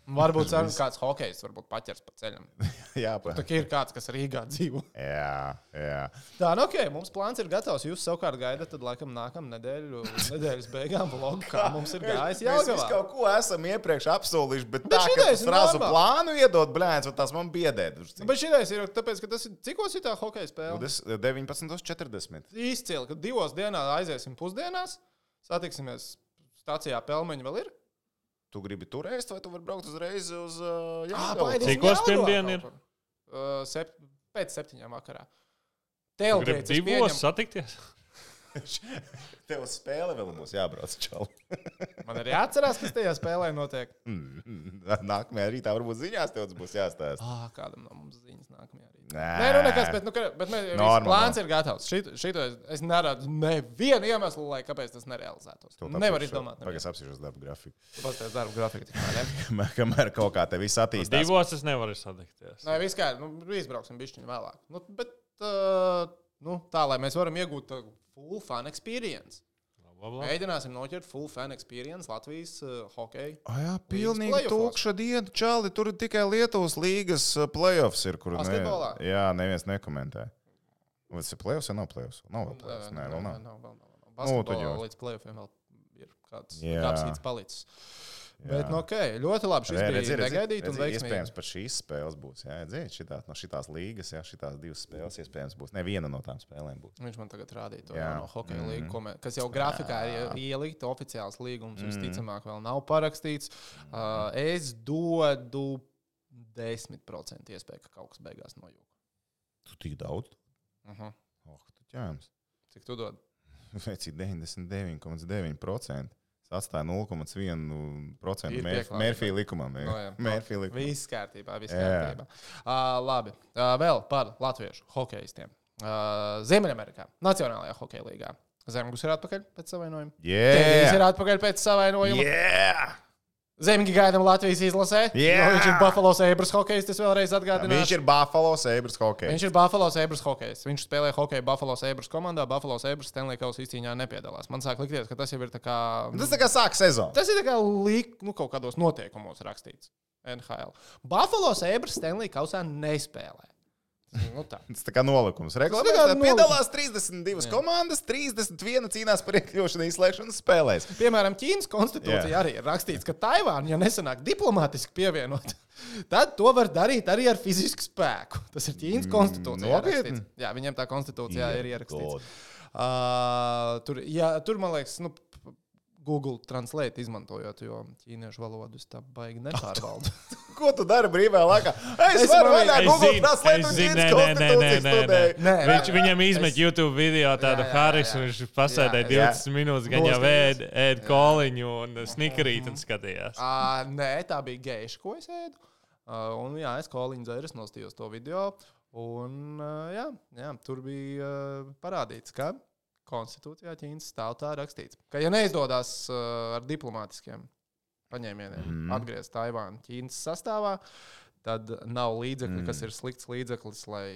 Varbūt ceru, kāds hokejs varbūt paķers pa ceļam. Jā, pa. Tā ir kāds, kas Rīgā dzīvo. Jā, jā. Tā, nu ok, mums plāns ir gatavs. Jūs savukārt gaidat, tad laikam nākamā nedēļa, nedēļas beigām vlogu, kā mums ir gājis Mēs visi Jālgavā. kaut ko esam iepriekš apsolījuši, bet, Bet tā, ka tas razu plānu iedot, blēņas, tas man biedē. Nu, Bet šī ir tāpēc, ka tas ir cikos ir tā hokeja spēle? 19.40. Izcili, ka divos dienās aiziesim pusdienās, satiksimies stācijā Pelmeņa vēl ir. Tu gribi tur ēst, vai tu vari braukt uzreiz uz uh, Ah, paēdīsim Cikos Jelgavā pirmdien ir? Uh, sep, pēc septiņām vakarā. Tailgates, es divos pieņemu- satikties. Tev uz spēle vēl būs jābrauc čau. Man arī jāatcerās, kas tajā spēlē notiek. Nākamajā rītā varbūt ziņās tev būs jāstāsta. Ah, kādam no mums ziņas nākamajā rītā. Nē. Nē, nu nekas, bet, nu, bet mēs, Normāli. plāns ir gatavs. Šito, šito es, es neredzu nevienu iemeslu, lai kāpēc tas nerealizētos. Nevar izdomāt. Pagaidām, es apsīšos darba grafiku. Pastāstiet darba grafiku. ne? Kamēr kaut kā te viss attīstās. Divos es nevaru satikties. Nē, viss kā, nu, izbrauksim bišķiņu vēlāk. Nu, bet uh, nu, tā, lai mēs varam iegūt full fan experience. Bla, bla. Mēģināsim noķert full fan experience Latvijas uh, hokeja. Ah, jā, pilnīgi tukša diena. Čāli, tur tikai Lietuvas līgas uh, playoffs ir, kur ne, jā, neviens nekomentē. Vai tas ir playoffs vai nav playoffs? Nav vēl playoffs. Nē, vēl nav. nav, vēl nav. nav. Nu, tad Basketbolā jau. līdz playoffiem vēl ir kāds Jā. kapsīts palicis. Jā. Bet, nu, ok, ļoti labi. Šis Re, bija redzi, redzi, negaidīts un veiksmīgs. Iespējams, pat šīs spēles būs. Jā, dzird, šitā, no šīs līgas, jā, šīs divas spēles iespējams būs. Neviena no tām spēlēm būs. Viņš man tagad rādīja to Jā. no hokeja Mhm. līnijas, mē- kas jau grafikā ir Jā. ielikt. Oficiāls līgums Mhm. visticamāk vēl nav parakstīts. Uh, es dodu 10% iespēju, ka kaut kas beigās nojūg. Tu tik daudz? Uh -huh. Oh, tu ķēmis. Cik tu dod? Vai cik 99,9%. Tas atstāja 0,1% Ir Mērfī likumam. No, jā. Mērfī likumam. Viss kārtībā, viss Jā. kārtībā. Uh, labi, uh, vēl par latviešu hokeistiem. Uh, Ziemeļamerikā, Nacionālajā hokeja līgā. Zemgus ir atpakaļ pēc savainojuma. Ir Yeah! atpakaļ pēc savainojuma. Yeah! Zemgi gaidām Latvijas izlasē. Jo viņš ir Buffalo Sabres hokejs, tas vēlreiz atgādina. Viņš ir Buffalo Sabres hockey. Viņš ir Buffalo Sabres hokejs. Viņš spēlē hokeju Buffalo Sabres komandā. Buffalo Sabres Stanley Kausa izcīņā nepiedalās. Man sāk likties, ka tas jau ir tā kā. Tas tā kā sāk sezonu. Tas ir tā kā lik, nu, kaut kādos noteikumos rakstīts. NHL. Buffalo Sabres Stanley Kausā nespēlē. Nu, tā. Tas tā kā nolikums. Tā kā piedalās 32 Jā. komandas, 31 cīnās par iekļūšanu izslēgšanas spēlēs. Piemēram, Ķīnas konstitūcijā Jā. arī ir rakstīts, ka Taivāna, ja nesanāk diplomātiski pievienot, tad to var darīt arī ar fizisku spēku. Tas ir Ķīnas konstitūcijā. nopietni? rakstīts. Jā, viņiem tā konstitūcijā ir ierakstīts. God. Uh, tur, jā, tur, man liekas, nu, Google Translate izmantojot, jo ķīniešu valodu es tā baigi nepārvaldu. Ko tu dari brīvā laikā? Es, Es es varu vaļā Es Google Translate es un Ķīnas nē, nē, nē, nē, konstitūcijas nē, nē. studēju. Nē, Viņš, viņam izmet Es- YouTube video tādu Haris, un viņš pasēdēja Jā, 20 minūtes, gan jau ēd, ēd koliņu un snikerīt un skatījās. Uh, nē, tā bija geiša, ko es ēdu. Uh, un jā, es kolīņu dzēru, nostījos to video. Un uh, jā, jā, tur bija uh, parādīts, ka konstitūcijā Ķīnas stāv tā rakstīts, ka, ja neizdodas uh, ar diplomātiskiem paņēmieniem mm. atgriezt Taivānu Ķīnas sastāvā, tad nav līdzekļu, mm. kas ir slikts līdzeklis, lai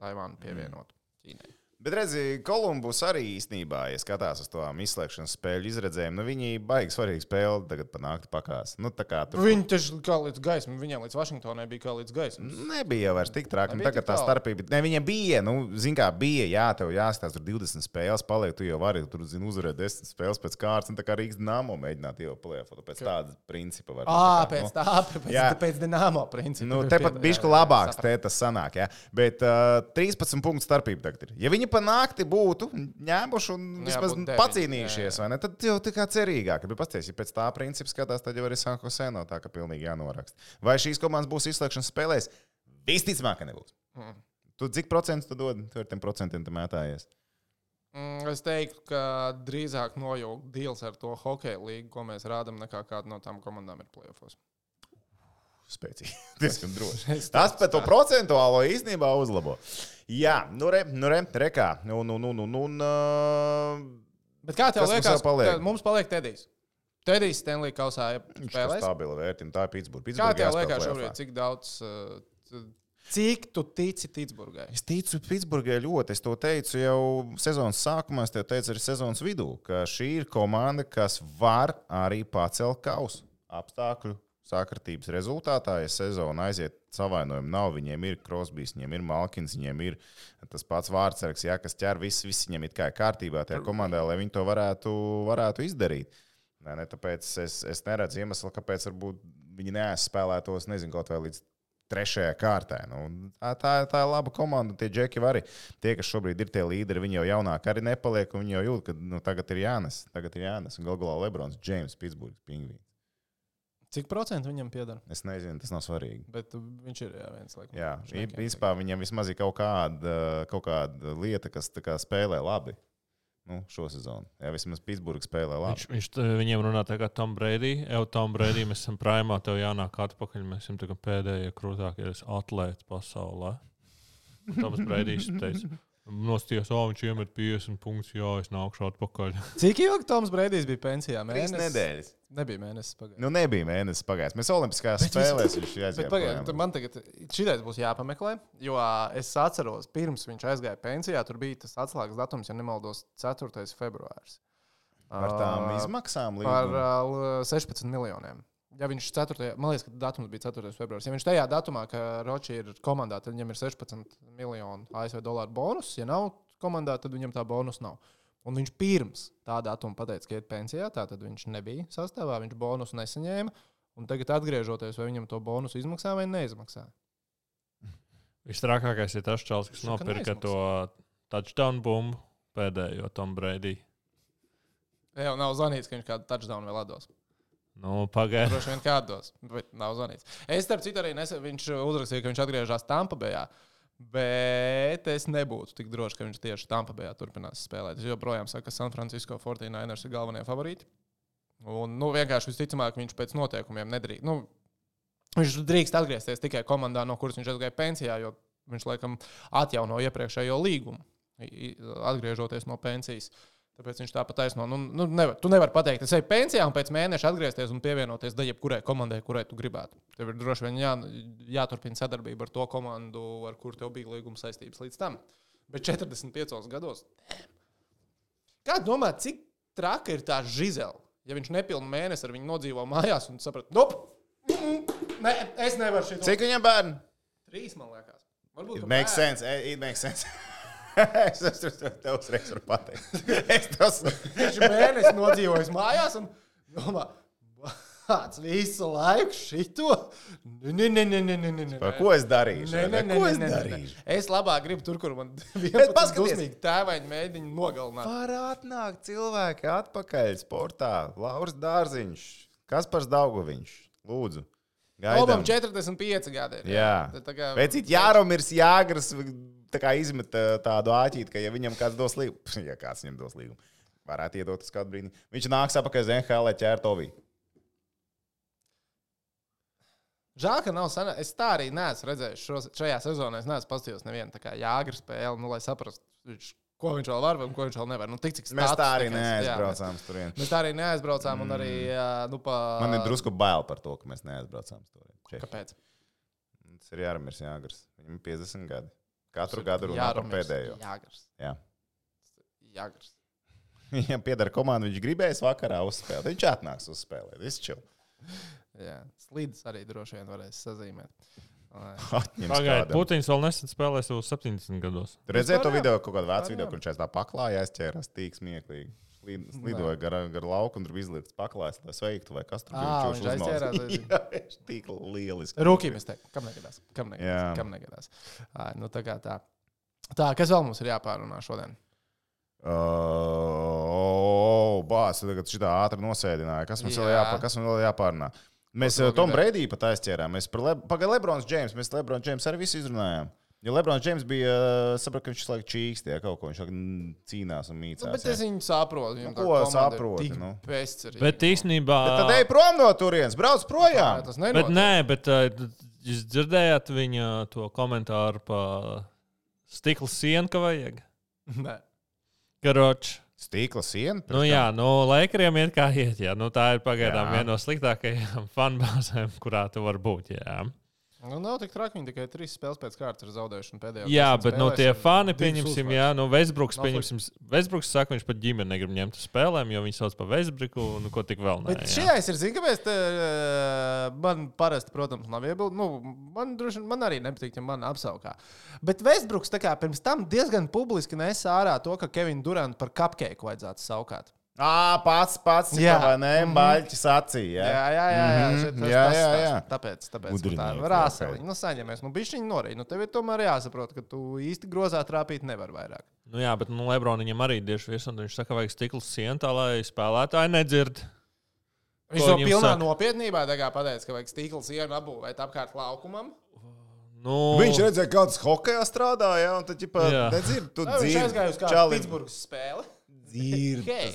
Taivānu pievienotu Ķīnai. Bet redziet, Kolumbus arī īstenībā, ja skatās uz tām izslēgšanas spēļu izredzēm, nu viņi baigi svarīgi spēli tagad panākt pakās. Nu, tur Viņi taču kā līdz gaismai, viņiem līdz Vašingtonai bija kā līdz gaismai. nebija jau vairs tik traki. Nu, Tagad tik tā starpība, ne, viņiem bija, nu, zin kā bija, jā, tev jāstāsta, tur 20 spēles paliek, tu jau vari, tur, zini, uzvarēt 10 spēles pēc kārtas, un tā kā Rīgas Nāmo mēģināt jau plēfot, pēc tāda principa. var Ā, būt tā kā, pēc nu. tā, pēc, Jā. pēc Dienāmo principa. Nu, tepat jā, jā, labāks, te tas sanāk. Ja? Bet uh, 13 punktu starpība tagad ir. Ja viņi panākti būtu ņēmuši un Jā, vismaz deviņi, pacīnījušies, jā, jā. vai ne, tad jau tā kā cerīgāk. Bet pasties, ja pēc tā principa skatās, tad jau arī Sanko Seno tā, ka pilnīgi jānoraksta. Vai šīs komandas būs izslēgšanas spēlēs? Visticamāk, ka nebūs. Mm. Tu cik procentus tu dod? Tu ar tiem procentiem tu mētājies. Mm, Es teiktu, ka drīzāk nojaukt deals ar to hokeja līniju, ko mēs rādām, nekā kāda no tām komandām ir plēsofos. Spēcīgi. Diezgan droši. Tas par to procentuālo īstenībā uzlabo. Jā, nu re, nu re, rekā. Nu, nu, nu, nu, nu, uh, Bet kā tev Kas mums liekas, vēl paliek? mums paliek Tedijs? Tedijs Stanley kausā spēlēs. stabila vērtība. Tā ir Pitsburgā. Kā tev liekas šobrīd, cik daudz, uh, cik tu tici Pitsburgai? Es ticu Pitsburgai ļoti. Es to teicu jau sezonas sākumā, es tev teicu arī sezonas vidū, ka šī ir komanda, kas var arī pacelt kausu apstākļu sakritības rezultātā. Ja sezona aiziet savainojumu, nav viņiem ir Krosbīs, viņiem ir Malkins, viņiem ir tas pats vārdsargs, ja, kas ķer visu, viss viņiem ir kā kārtībā tajā komandā, lai viņi to varētu, varētu izdarīt. Nē, ne, tāpēc es, es neredzu iemeslu, kāpēc viņi neaizspēlētos, nezinu, kaut vai līdz trešajā kārtā. Nu, tā, tā, ir laba komanda. Tie džeki arī. Tie, kas šobrīd ir tie līderi, viņi jau jaunāki arī nepaliek. Viņi jau jūt, ka nu, tagad ir jānes. Tagad ir jānes. Galu galā Lebrons, Džeims, Pitsburgas pingvīns. Cik procentu viņam pieder? Es nezinu, tas nav svarīgi. Bet uh, viņš ir jā, viens laikam. Jā, principā viņam vismaz ir kaut kāda, kaut kāda lieta, kas tā kā spēlē labi. Nu, šo sezonu. Jā, vismaz Pitsburgas spēlē labi. Viņš, viņš t- viņiem runā tā kā Tom Brady. Jau Tom Brady, mēs esam primā, tev jānāk atpakaļ. Mēs esam tā kā pēdējie krūtākie atlēti pasaulē. Toms Brīdijs teica, nostājos, oh, viņš iemet 50 punktus, jā, es nākšu atpakaļ. Cik ilgi Toms Brīdīs bija pensijā? Trīs Mēnesis? nedēļas. Nebija mēnesis pagājis. Nu, nebija mēnesis pagājis. Mēs Olimpiskajās spēlēs viņš- aizgāja. man tagad šitais būs jāpameklē, jo es atceros, pirms viņš aizgāja pensijā, tur bija tas atslēgas datums, ja nemaldos, 4. februāris. Par tām izmaksām Par līdz. ā, l- 16 miljoniem. Ja viņš 4. man liekas, ka datums bija 4. februāris. Ja viņš tajā datumā, ka Roči ir komandā, tad viņam ir 16 miljonu ASV dolāru bonus. Ja nav komandā, tad viņam tā bonus nav. Un viņš pirms tā datuma pateica, ka iet pensijā, tātad viņš nebija sastāvā, viņš bonusu nesaņēma. Un tagad, atgriežoties, vai viņam to bonusu izmaksā vai neizmaksā. Visstrākākais ir tas čels, kas nopirka to touchdown bumbu pēdējo Tom Brady. Jā, nav zvanīts, ka viņš kādu touchdown vēl atdos. Nu, pagaidi. Droši vien kādos, bet nav zvanīts. Es, starp citu, arī nesen viņš uzrakstīja, ka viņš atgriežas Tampa Bayā. Bet es nebūtu tik drošs, ka viņš tieši Tampa Bayā turpinās spēlēt. Es joprojām saku, ka San Francisco 49ers ir galvenie favorīti. Un, nu, vienkārši visticamāk, viņš pēc noteikumiem nedrīkst. Nu, viņš drīkst atgriezties tikai komandā, no kuras viņš aizgāja pensijā, jo viņš laikam atjauno iepriekšējo līgumu, atgriežoties no pensijas. Tāpēc viņš tāpat taisno. Nu, nu, nevar, tu nevari pateikt, es eju pensijā un pēc mēneša atgriezties un pievienoties daļai, kurai komandai, kurai tu gribētu. Tev ir droši vien jā, jāturpina sadarbība ar to komandu, ar kuru tev bija līguma saistības līdz tam. Bet 45 gados. Kā domā, cik traka ir tā žizela? Ja viņš nepilnu mēnesi ar viņu nodzīvo mājās un saprot, nope, nē, es nevaru šito. Cik viņam bērni? Trīs, man liekas. Varbūt, It makes bērni. sense. eh, It makes sense. es es- es tev uzreiz pateikt. Es tos... Viņš ir mēnesi nodzīvojis mājās un domā, kāds visu laiku šito? Nē, nē, nē, nē, nē, nē. Ko es darīšu? Nē, nē, nē, Ko es darīšu? Es labāk gribu tur, kur man 11 paskaties. dusmīgi tēvaini mēģina nogalināt. Var atnākt cilvēki atpakaļ sportā. Lauris Dārziņš, Kaspars Daugoviņš. Lūdzu. Obam Gaidām. 45 gadi. ir, Jā. Tad tā kā- Vecīt, Jāromirs Jāgars tā kā izmet tādu āķīti, ka ja viņam kāds dos līgumu, ja kāds viņam dos līgumu, varētu iedot uz kādu brīdi. Viņš nāks apakaļ uz NHL, lai ķertu ovī. Žēl, ka nav sana. Es tā arī neesmu redzējis šo, šajā sezonā. Es neesmu paskatījis nevienu tā kā jāgra spēli, nu, lai saprastu, viņš, ko viņš vēl var un ko viņš vēl nevar. Nu, tik, cik Mēs tā arī status neaizbraucām tur. Mēs, tā arī neaizbraucām, un arī nu, pa. Man ir drusku bail par to, ka mēs neaizbraucām tur. Kāpēc? Tas ir Jāromirs Jāgars. Viņam ir 50 gadi. Katru gadu runā par pēdējo. Jāgars. Jā. Jāgars. Viņam pieder komanda, viņš gribēs vakarā uzspēlēt. Viņš atnāks uzspēlēt. Viss čau. Jā, slīdus arī droši vien varēs sazīmēt. Pagaidiet. Putins vēl nesen spēlēs uz 70 gados. Tu redzēji to video, kaut kādu vecu video, kur viņš tā paklāja aizķērās tīk smieklīgi. Slid- Slidoja gar, lauku un tur bija izlikts paklājs, lai sveiktu, vai kas tur bija. Viņš aizķērās Jā, viņš tik lieliski. Rūkīm es teiktu, kam negadās. Kam negadās. Jā. Kam negadās. Ā, nu, tā kā tā. Tā, kas vēl mums ir jāpārunā šodien? Uh, Bāz, tagad šitā ātri nosēdināja. Kas mums vēl Jā. jāpārunā? Kas mums vēl jāpārunā? Mēs uh, Tom? Brady pat aizķērām. Mēs par Le... Pagaidām, Lebrons Džeims. Mēs Lebrons Džeims arī visu izrunājām. Jo Lebrons Džeims bija, uh, sapratu, ka viņš visu laiku čīkst, ja kaut ko viņš cīnās un mīcās. Nu, bet jā. es viņu saprotu. viņam Nu, tā ko tik nu? bezcerīga. Bet īstenībā. Bet tad ej prom no turienes, brauc projām. Jā, tas Bet nenotiek. nē, bet uh, jūs dzirdējāt viņa to komentāru par stikla sienu, ka vajag. Nē. Karoč. Stīkla siena. Nu, jā, nu, laikiem iet kā iet. Jā. Nu, tā ir pagaidām viena no sliktākajām fanbāzēm, kurā tu vari būt. Jā, Nu, nav tik traki. Viņi tikai trīs spēles pēc kārtas ir zaudējuši. jā bet no tie fani, pieņemsim, jā, nu, Vesbruks, Nav pieņemsim, Vesbruks saka, viņš pat ģimeni negrib ņemt uz spēlēm, jo viņi sauc par Vesbruku, un ko tik vēl. Bet Nē, jā. šajā ir, zinu, kāpēc te, eh, man parasti, protams, nav iebildu. Nu, man, droši, vien- man arī nepatīk, ja man apsaukā. Bet Vestbruks tā kā pirms tam diezgan publiski nesa ārā to, ka Kevinu Durantu par cupcake vajadzētu saukāt. Ā, pats, pats, Jā. jā, vai ne? Mhm. Baļķis acīja. Jā, jā, jā. jā, Mhm. šeit tas- jā, tas- jā, tas- jā. Tāpēc, tāpēc nu, tā ir rāseliņa. Nu, saņemies, nu, bišķiņi norīja. Nu, tev ir tomēr jāsaprot, ka tu īsti grozā trāpīt nevar vairāk. Nu, jā, bet nu, Lebroniņam arī tieši virs, un viņš saka, vajag stikla sienu, tā lai spēlētāji nedzird. Viņš to pilnā saka? nopietnībā pateica, ka vajag stīkla sienu apbūvēt apkārt laukumam. Nu, Viņš redzēja, kā tas hokeja strādāja, un tad, Jā. nedzird, tu Jā, Viņš dzirdi. aizgāja uz kādu Pitsburgas spēli.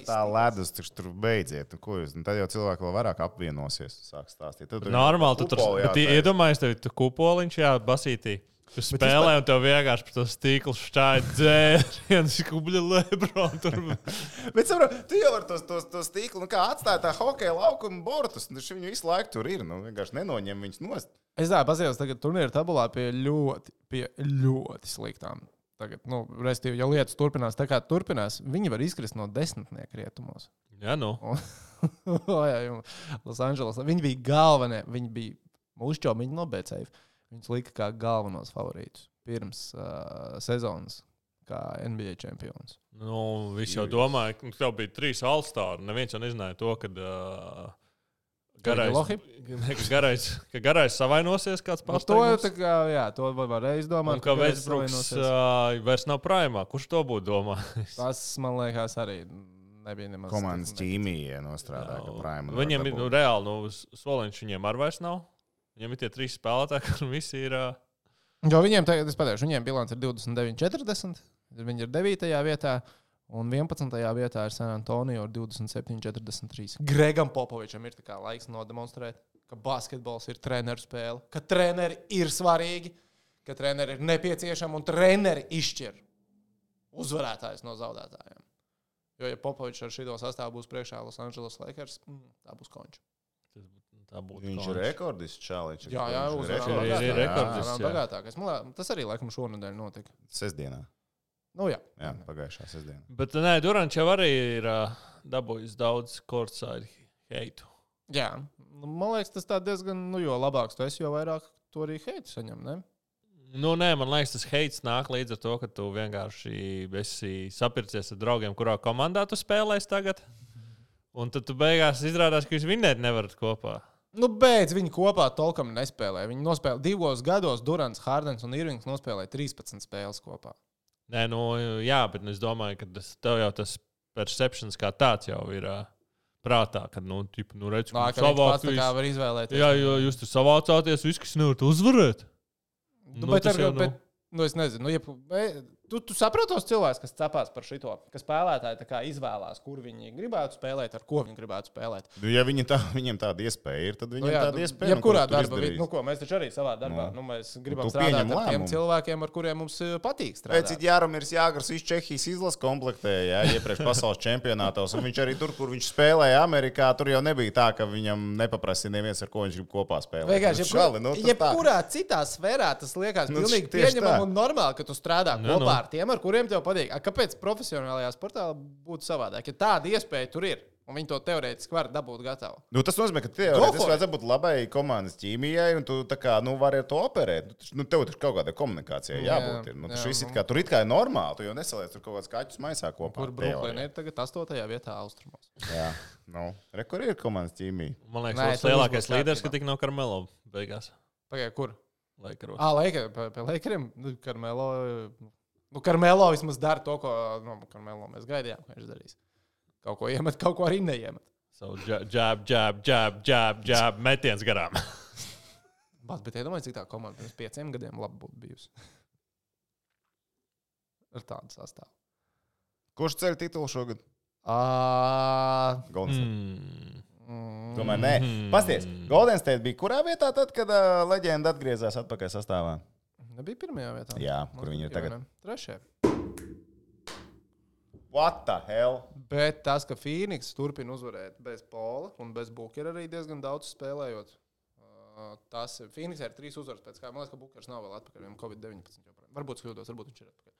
Tā ledus, taču tur beidziet. Nu, ko jūs, nu, tad jau cilvēki vēl vairāk apvienosies, sāk stāstīt. Tad, Normāli, tu tur iedomājies, tev ir kupoliņš, jā, basītī. Tu spēlē, un tev vienkārši par to stīklu šķāja dzēriens, kubļa lebron. Tur. Bet, saprot, tu jau ar tos, tos, tos tīklu, nu, kā atstāji tā hokeja laukumu bortus, nu, viņš viņu visu laiku tur ir, nu, vienkārši nenoņem viņus nost. Es tā paskatījos, tagad turnīra tabulā pie ļoti, pie ļoti sliktām. Tagad, nu, restīvi, ja lietas turpinās tā, kā turpinās, viņi var izkrist no desmitnieku rietumos. Jā, nu. O, jā, jau Losandželosā. Viņi bija galvenie, viņi bija mūžķo, viņi nobēcēja. Viņus lika kā galvenos favorītus pirms uh, sezonas, kā NBA čempions. Nu, Viņš jau domāja, ka tev bija trīs alstāri. Neviens jau nezināja to, ka uh, garais, garais, ka garais savainosies kāds Nu, pats. to, tā kā, jā, to var- varēja izdomāt. Un ka Vēsbruks uh, vairs nav prāmā. Kurš to būtu domājis? Tas, man liekas, arī nebija nemaz. Komandas ķīmija nostrādāja, ka Prime. Viņiem ir nu, reāli, nu, soliņš viņiem arī vairs nav. Viņiem ir tie trīs spēlētāji, kuriem visi ir. Uh, Jo viņiem tagad, es pateikšu, viņiem bilants ir 29, 40. Viņi ir 9. vietā. Un 11. vietā ir San Antonio ar 27, 43. Gregam Popovičam ir laiks nodemonstrēt, ka basketbols ir treneru spēle, ka treneri ir svarīgi, ka treneri ir nepieciešami un treneri izšķir uzvarētājs no zaudētājiem. Jo, ja Popovičs ar šo sastāvu būs priekšā Los Angeles Lakers, mm, tā būs konča. tas būtu- tā būtu Viņš konč. ir rekordists čāliņš. Jā, jā, viņš uzvarā rekordists, bagātākais. ir rekordists, Jā, jā. bagātākais. Man liekas, Tas arī laikam šonadēļ notika. Sestdienā. Nu, jā. Jā, pagājušā sestdienā. Bet nē, Durants jau arī ir uh, dabūjis daudz courtside heitu. Jā, nu, man liekas, tas diezgan, nu, jo labāks tu esi, jo vairāk tu arī heitu saņem. Ne? Nu, nē, man liekas, tas heits nāk līdz ar to, ka tu vienkārši esi sapircies ar draugiem, kurā komandā tu spēlēsi tagad. Un tad tu beigās izrādās, ka jūs vinnēt nevarat kopā. Nu, beidz, viņi kopā tolkam nespēlē. Viņi nospēlēja divos gados, Durants, Hārdens un Irvings nospēlēja 13 spēles kopā. Nē, nu, jā, bet nu, es domāju, ka tas, tev jau tas perceptions kā tāds jau ir uh, prātā, kad, nu, tipu, nu redz, ka ka viņš pats savākt tā kā var izvēlēties. Jā, jo jūs tur savācāties, viss, kas nevarat uzvarēt. nu, nu, bet, ar, jau, nu. bet, nu, es nezinu, nu, ja, tu, tu saproti tos cilvēkus, kas cepās par šito, ka spēlētāji izvēlās, kur viņi gribētu spēlēt, ar ko viņi gribētu spēlēt. Nu, Ja viņi tā, viņiem tāda iespēja ir, tad Nu, viņiem jā, tāda nu, iespēja. Jebkurā un ko tu darbā, izdarīsi? nu, ko, mēs taču arī savā darbā Nu. nu, mēs gribam tu strādāt ar tiem lēmumu. cilvēkiem, ar kuriem mums eh, patīk strādāt. Pēc tam Jānis Jāgars, viņš Čehijas izlases komplektēja, jā, iepriekš pasaules čempionātos. un Viņš arī tur, kur viņš spēlēja Amerikā, tur jau nebija tā, ka viņam nepaprasīja neviens, ar ko viņš grib kopā spēlēt. Vienkārši, Nu, šali, nu, jebkurā citā sfērā tas liekas Nu, pilnīgi pieņemami un normāli, ka tu strādā Nu, kopā nu. Ar tiem, ar kuriem tev patīk. A, kāpēc profesionālajā sportā būtu savādāk? Ja tāda iespēja tur ir, un viņi to teorētiski var dabūt gatavu. Nu, tas nozīmē, ka it. vajadzētu būt labai komandas ķīmijai, un tu tā kā, nu, vari ar to operēt. Nu, Nu, tev tur kaut kādai komunikācijai Jā, jābūt. Ir. Nu, jā, tas viss nu. ir kā, tur it kā ir normāli, tu jau nesaliec tur kaut kāds kaķus maisā kopā. Kur Brooklyn ir tagad 8. vietā austrumos. Jā, nu, re, kur ir komandas ķīmija? Man liekas, tas lielākais būs līderis, ka tik no Karmelo beigās. Pagaidā, kur? Laikaros. Ah, Lakers, pie, pie Lakeriem. Nu, Karmelo, nu, Karmelo vismaz dara to, ko nu, Karmelo mēs gaidījām, ka viņš darīs. Kaut ko iemet, kaut ko arī neiemet. Savu jab, jab, jab, jab, jab, jab metiens garām. Bats, bet iedomājieties, cik tā komanda pirms pieciem gadiem labi būtu bijusi. Ar tādu sastāvu. Kurš ceļ titulu šogad? Uh, Golden State. Mm. mm, Tomēr nē. Pasties, Golden State bija kurā vietā tad, kad uh, leģenda atgriezās atpakaļ sastāvā? Nebija pirmajā vietā. Jā, kur viņi ir tagad? ne? Trešajā. What the hell? Bet tas, ka Phoenix turpina uzvarēt bez Pola un bez Bukera arī diezgan daudz spēlējot. uh, Tas ir Phoenix ir trīs uzvaras pēc kā. Man liekas, ka Bukers nav vēl atpakaļ. Viņam Covid-19 joprojām. Varbūt kļūdos, varbūt viņš ir atpakaļ.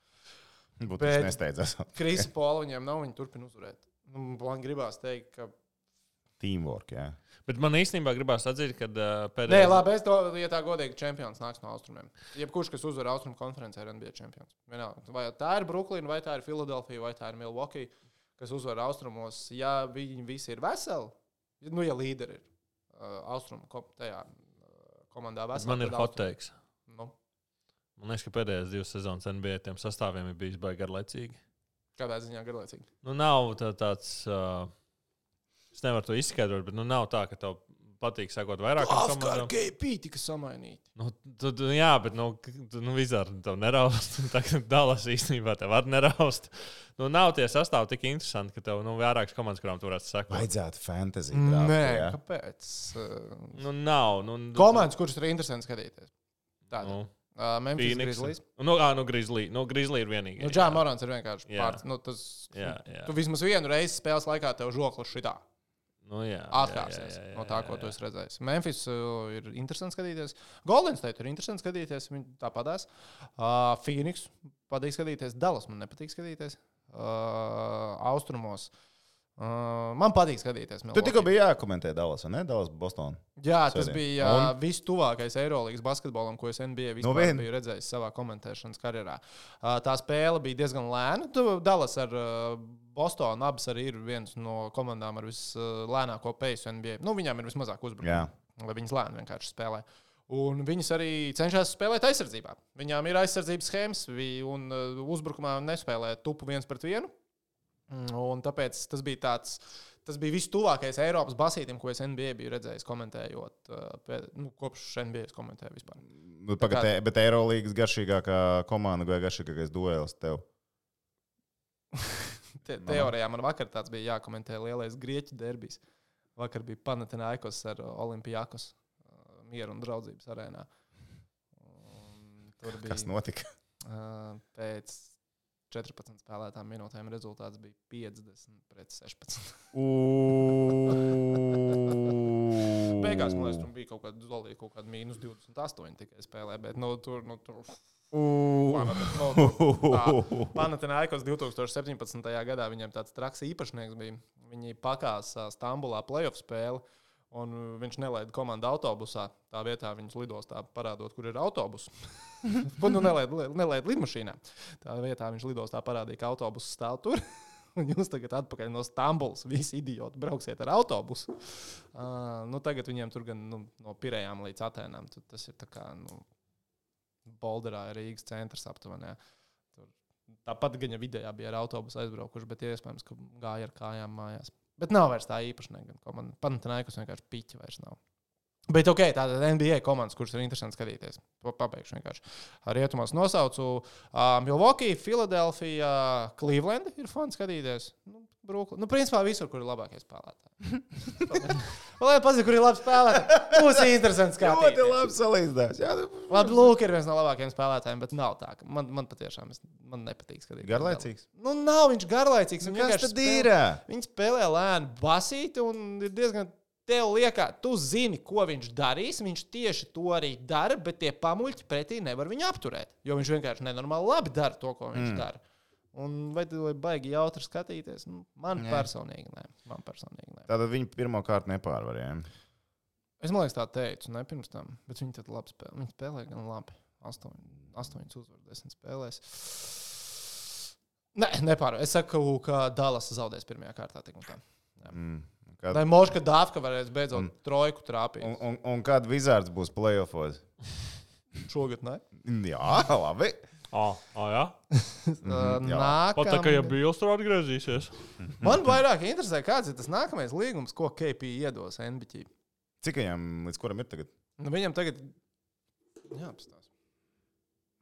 Būtu viņš nesteidzās. Krisa Pola viņiem nav, viņi turpina uzvarēt. Nu, man gribās teikt, ka. Teamwork, jā. Bet man īstenībā gribās atzīt, ka uh, Nē, pēdējā labi, es to, ja tā godīgi, čempions nāks no austrumiem. Jebkurš, kas uzvar austrumu konferencē, ir NBA čempions. Vienalga. Vai tā ir Brooklyn, vai tā ir Filadelfija, vai tā ir Milwaukee, kas uzvar austrumos. Ja viņi visi ir veseli, nu, ja līderi ir uh, austrumu ko, tajā uh, komandā veseli, man ir hot takes. Nu, Man liekas, ka pēdējās divas sezonas NBA tiem sastāviem ir bijis baigi garlaicīgi. kādā ziņā garlaicīgi. Nu, nav tā, tāds. Uh, es nevaru to izskaidrot, bet nu, nav tā, ka tev patīk sekot vairāk Afgāna KP tika samainīti. Nu, tu, tu, jā, bet nu, tu, nu, vizāri tev neraust. Tagad Dallas īstenībā tev var neraust. Nu, nav tie sastāvdi tik interesanti, ka tev nu, vairākas komandas, kurām tu varētu sekot. Vajadzētu fantasy. Nē, draftu, jā. kāpēc? Nu, nav. Nu, komandas, kuras ir interesanti skatīties. Tāda. Nu, Uh, Memphis. Grizzlies. Nu, ā, nu, Grizzly. Nu, Grizzly ir vienīgais. Nu, Džāns Morans ir vienkārši pārts. Nu, tas, Jā, jā. Tu vismaz vienu reizi spēles laikā tev žoklis šitā Nu, jā, atkāpsies jā, jā, jā, no tā, jā, ko jā. tu esi redzējis. Memphis uh, ir interesants skatīties. Golden State ir interesants skatīties. Viņi tā padās. Uh, Phoenix patīk skatīties. Dallas man nepatīk skatīties. Uh, austrumos. Uh, man patīk skatīties. Tu Milwaukee. tikko biji jākomentē Dallas, ne? Dallas, Boston. Jā, tas Sēdien. bija uh, Un? vistuvākais Eirolandes basketbolam, ko es NBA Nu, vispār vien. biju redzējis savā komentēšanas karjerā. Uh, tā spēle bija diezgan lēna. Tu- Dallas ar uh, Bostonu abas arī ir viens no komandām ar vislēnāko peisu NBA. Nu, viņām ir vismazāk uzbrukumu. Lai viņas lēni vienkārši spēlē. Un viņas arī cenšas spēlēt aizsardzībā. Viņām ir aizsardzības schēmas, un uh, uzbrukumā nespēlē tupu viens pret vienu. Mm, Un tāpēc tas bija tāds. Tas bija vistuvākais Eiropas basītim, ko es NBA biju redzējis, komentējot. uh, nu, kopš NBA es komentēju vispār. Nu, Pagad, te- bet Eirolandes garšīgākā komanda vai garšīgākais duels tev? Te, teorijā man vakar tāds bija jākomentē lielais grieķu derbijs. Vakar bija Panathinaikos ar Olimpijākos uh, mieru un draudzības arēnā. Un Tur bija Kas notika? uh, pēc 14 spēlētām minūtēm rezultāts bija 50 pret 16. Beigās man liekas, tur bija kaut kāda dolīga, kaut kāda mīnus 28 tikai spēlē. Bet nu, tur, nu, tur Panathinaikos 2017. gadā viņiem tāds traks īpašnieks bija. Viņi pakāsā Stambulā playoff spēli. Un viņš nelaida komandu autobusā. Tā vietā viņš lidostā parādot, kur ir autobus. nu, nelaida, nelaida lidmašīnā. Tā vietā viņš lidostā parādīja, ka autobus stāv tur. Un jūs tagad atpakaļ no Stambulas, visi idioti, brauksiet ar autobusu. Uh, nu, tagad viņiem tur gan nu, no Pirējām līdz Atēnām. Tas ir kā nu, Bolderā, Rīgas centrs aptuveni. Tāpat gan jau vidējā bija ar autobusu aizbraukuši, bet iespējams, ka gāja ar kājām mājās. Bet nav vairs tā īpašnieka. Man Panathinaikos vienkārši piķi vairs nav. Bet ok, tāda NBA komandas, kuras ir interesanti skatīties. Pa- Pabeigšu vienkārši. Rietumos nosaucu uh, Milwaukee, Philadelphia, Cleveland. Ir fani skatīties. Nu, Brooklyn. Nu, principā visur, kur ir labākie spēlētāji. Lai pazīst, kur ir labi spēlētāji. Būs interesanti Ļoti skatīties. labi salīdzinājums. Jā, nu, Labi, Lūk, ir viens no labākajiem spēlētājiem, bet nav tā. Man, man patiešām es, man nepatīk skatīties. Garlaicīgs? Nu, nav viņš garlaicīgs. Nu, Viņš vienkārši ir? Viņi spēlē lēnu basīti un ir diezgan tev liekas, tu zini, ko viņš darīs. Viņš tieši to arī dara, bet tie pamuļķi pretī nevar viņu apturēt. Jo viņš vienkārši nenormāli labi dara to, ko viņš mm. dara. Un vai tu baigi jautri skatīties? Nu, man Nē. personīgi nē. Man personīgi nē. Tātad viņi pirmā kārta nepārvarēja. Es domāju, tā teicu, ne pirms tam. Bet viņi tad labi spēlē. Viņi spēlē gan labi. Astoņi, astoņas uzvaras, desmit spēlēs. Nē, nepārvarēja. Es saku, ka Dallas zaudēs pirmajā kārtā. Mm. Kad, Vai Moška Dāvka varēs beidzot Un- trojku trāpīt? un, un, un kad Vizards būs playoffos? Šogad, ne? Jā, labi. Ah, ah, jā. Uh, jā. Pat tā, ka ja nākam... Bills tur atgriezīsies. Man vairāk interesē, kāds ir tas nākamais līgums, ko KP iedos NBA. Cik viņam līdz kuram ir tagad? Nu, viņam tagad jāapstāsta.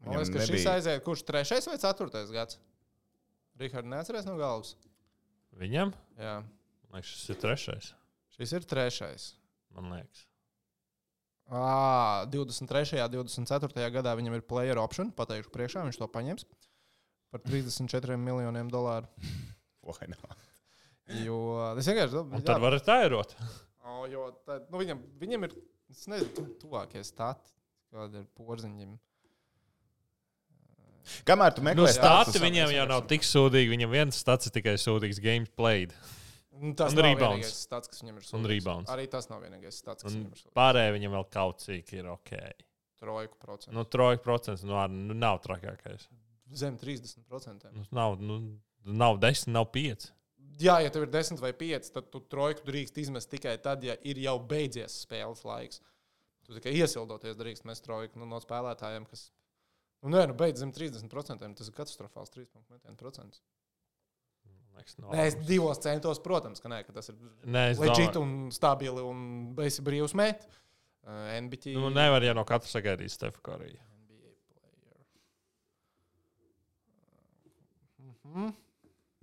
Man liekas, ka šis nebija- aiziet, kurš trešais vai ceturtais gads? Rihards neatceries no galvas. Viņam? Jā, liekas, šis ir trešais. šis ir trešais. Man liekas. À, 23. un 24. gadā viņam ir player option. Pateikšu, priekšā viņš to paņems par 34 miljoniem dolāru. Jo tas vienkārši Un tad var tairot. O, jo tad, nu, viņam, viņam ir es nezinu, tu, tuvākie stati, kāda ir porziņiem. Kamēr tu meklē Nu, stāti viņiem jau nav tik sūdīgi. Viņam viens stats ir tikai sūdīgs games played. Nu, tas Un rebounds. stats, kas viņam ir. Un sūdīgs. rebounds. Arī tas nav vienīgais stats, kas Un viņam ir. sūdīgs. pārējie viņam vēl kaut cik ir ok. Trojku procentu. Nu, trojka procents nu, ar- nu, nav trakākais. Zem 30%. Nu, nav, nu, nav 10, nav 5. Jā, ja tev ir 10 vai 5, tad tu trojku drīkst izmest tikai tad, ja ir jau beidzies spēles laiks. Tu tikai iesildoties drīkst mest trojku nu, no spēlētājiem, kas. Nu, nē, nu, beidz zem 30%. Tas ir katastrofāls 3 metienu procents. Nē, es divos centos, protams, ka, nē, ka tas ir Nē, es leģit domāju, un stabili un beigts brīvs met. Uh, NBT. nu, nevar jau no katra sagaidīt Stefu Koriju. NBA player. Mhm.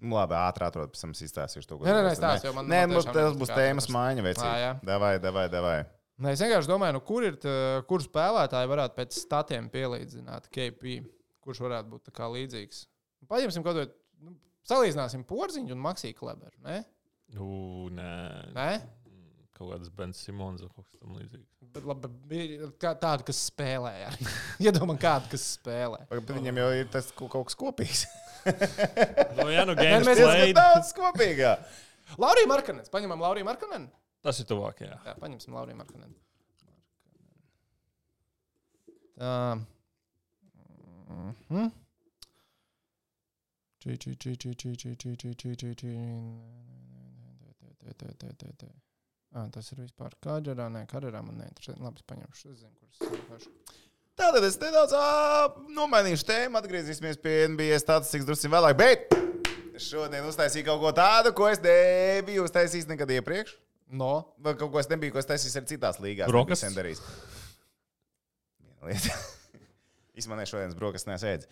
Nu, labi, ātri atrod, pēc tam es izstāstīšu to, ko Nē, nē, nē, stāsti, Nē, man nu, tiešām tas būs tēmas vecīt. jā. Davai, davai, davai. Nē, es vienkārši domāju, nu, kur ir, kur spēlētāji varētu pēc statiem pielīdzināt KP, kurš varētu būt līdzīgs. Paņemsim kaut ko, nu, salīdzināsim porziņu un Maksiju Kleberu. Ne? Nu, nē. Nē? Kaut kāds Bens Simons vai kaut kas tam līdzīgs. Bet labi, bija kā- tādu, kas spēlē. arī. Iedomājieties, kādu, kas spēlē. Bet Viņam jau ir tas ko- kaut kas kopīgs. Nu, jā, nu, Nē, games mēs Tas ir played. daudz kopīgā. Laurija Markanens. Paņemam Lauriju Markanenu. Tas ir tuvāk, jā. Jā, paņemsim Lauriju Markanenu. Tā. Mhm. Čī, čī, čī, čī, čī, čī, čī. Tē, tē, tē, tē, tē. Ā, Tas ir vispār kādā. Nē, kādā man neinteresē. Labi, paņemšu. Es zinu, kuras vienkārši. Tātad es nedaudz ā, nomainīšu tēmu, atgriezīsimies pie NBA statistikas drusku vēlāk. Bet šodien uztaisīju kaut ko tādu, ko es nebiju uztaisījis nekad iepriekš. No. Vai kaut ko es nebiju, ko es taisīju arī citās līgās. Brokastis? Nebiju sen darījis. Viena lieta. Izmanīju šodienas brokastis nesēdzi.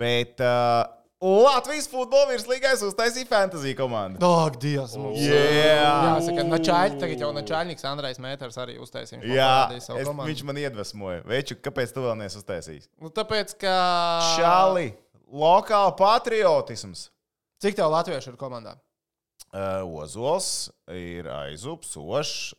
Bet uh, Latvijas futbola virslīgais uztaisīja fantasy komandu. Ak, Dievs! mums- Jā. Jāsaka, Načāļ, tagad jau Načāļnieks Andrejs Mēters arī uztaisīja. Jā, es, komandu. viņš man iedvesmoja. Veču, kāpēc tu vēl neesi uztaisījis? Nu, tāpēc, ka. Šāli, lokāla patriotisms. Cik tev latviešu ir komandā? Uh, Ozols ir aizups, Ošs,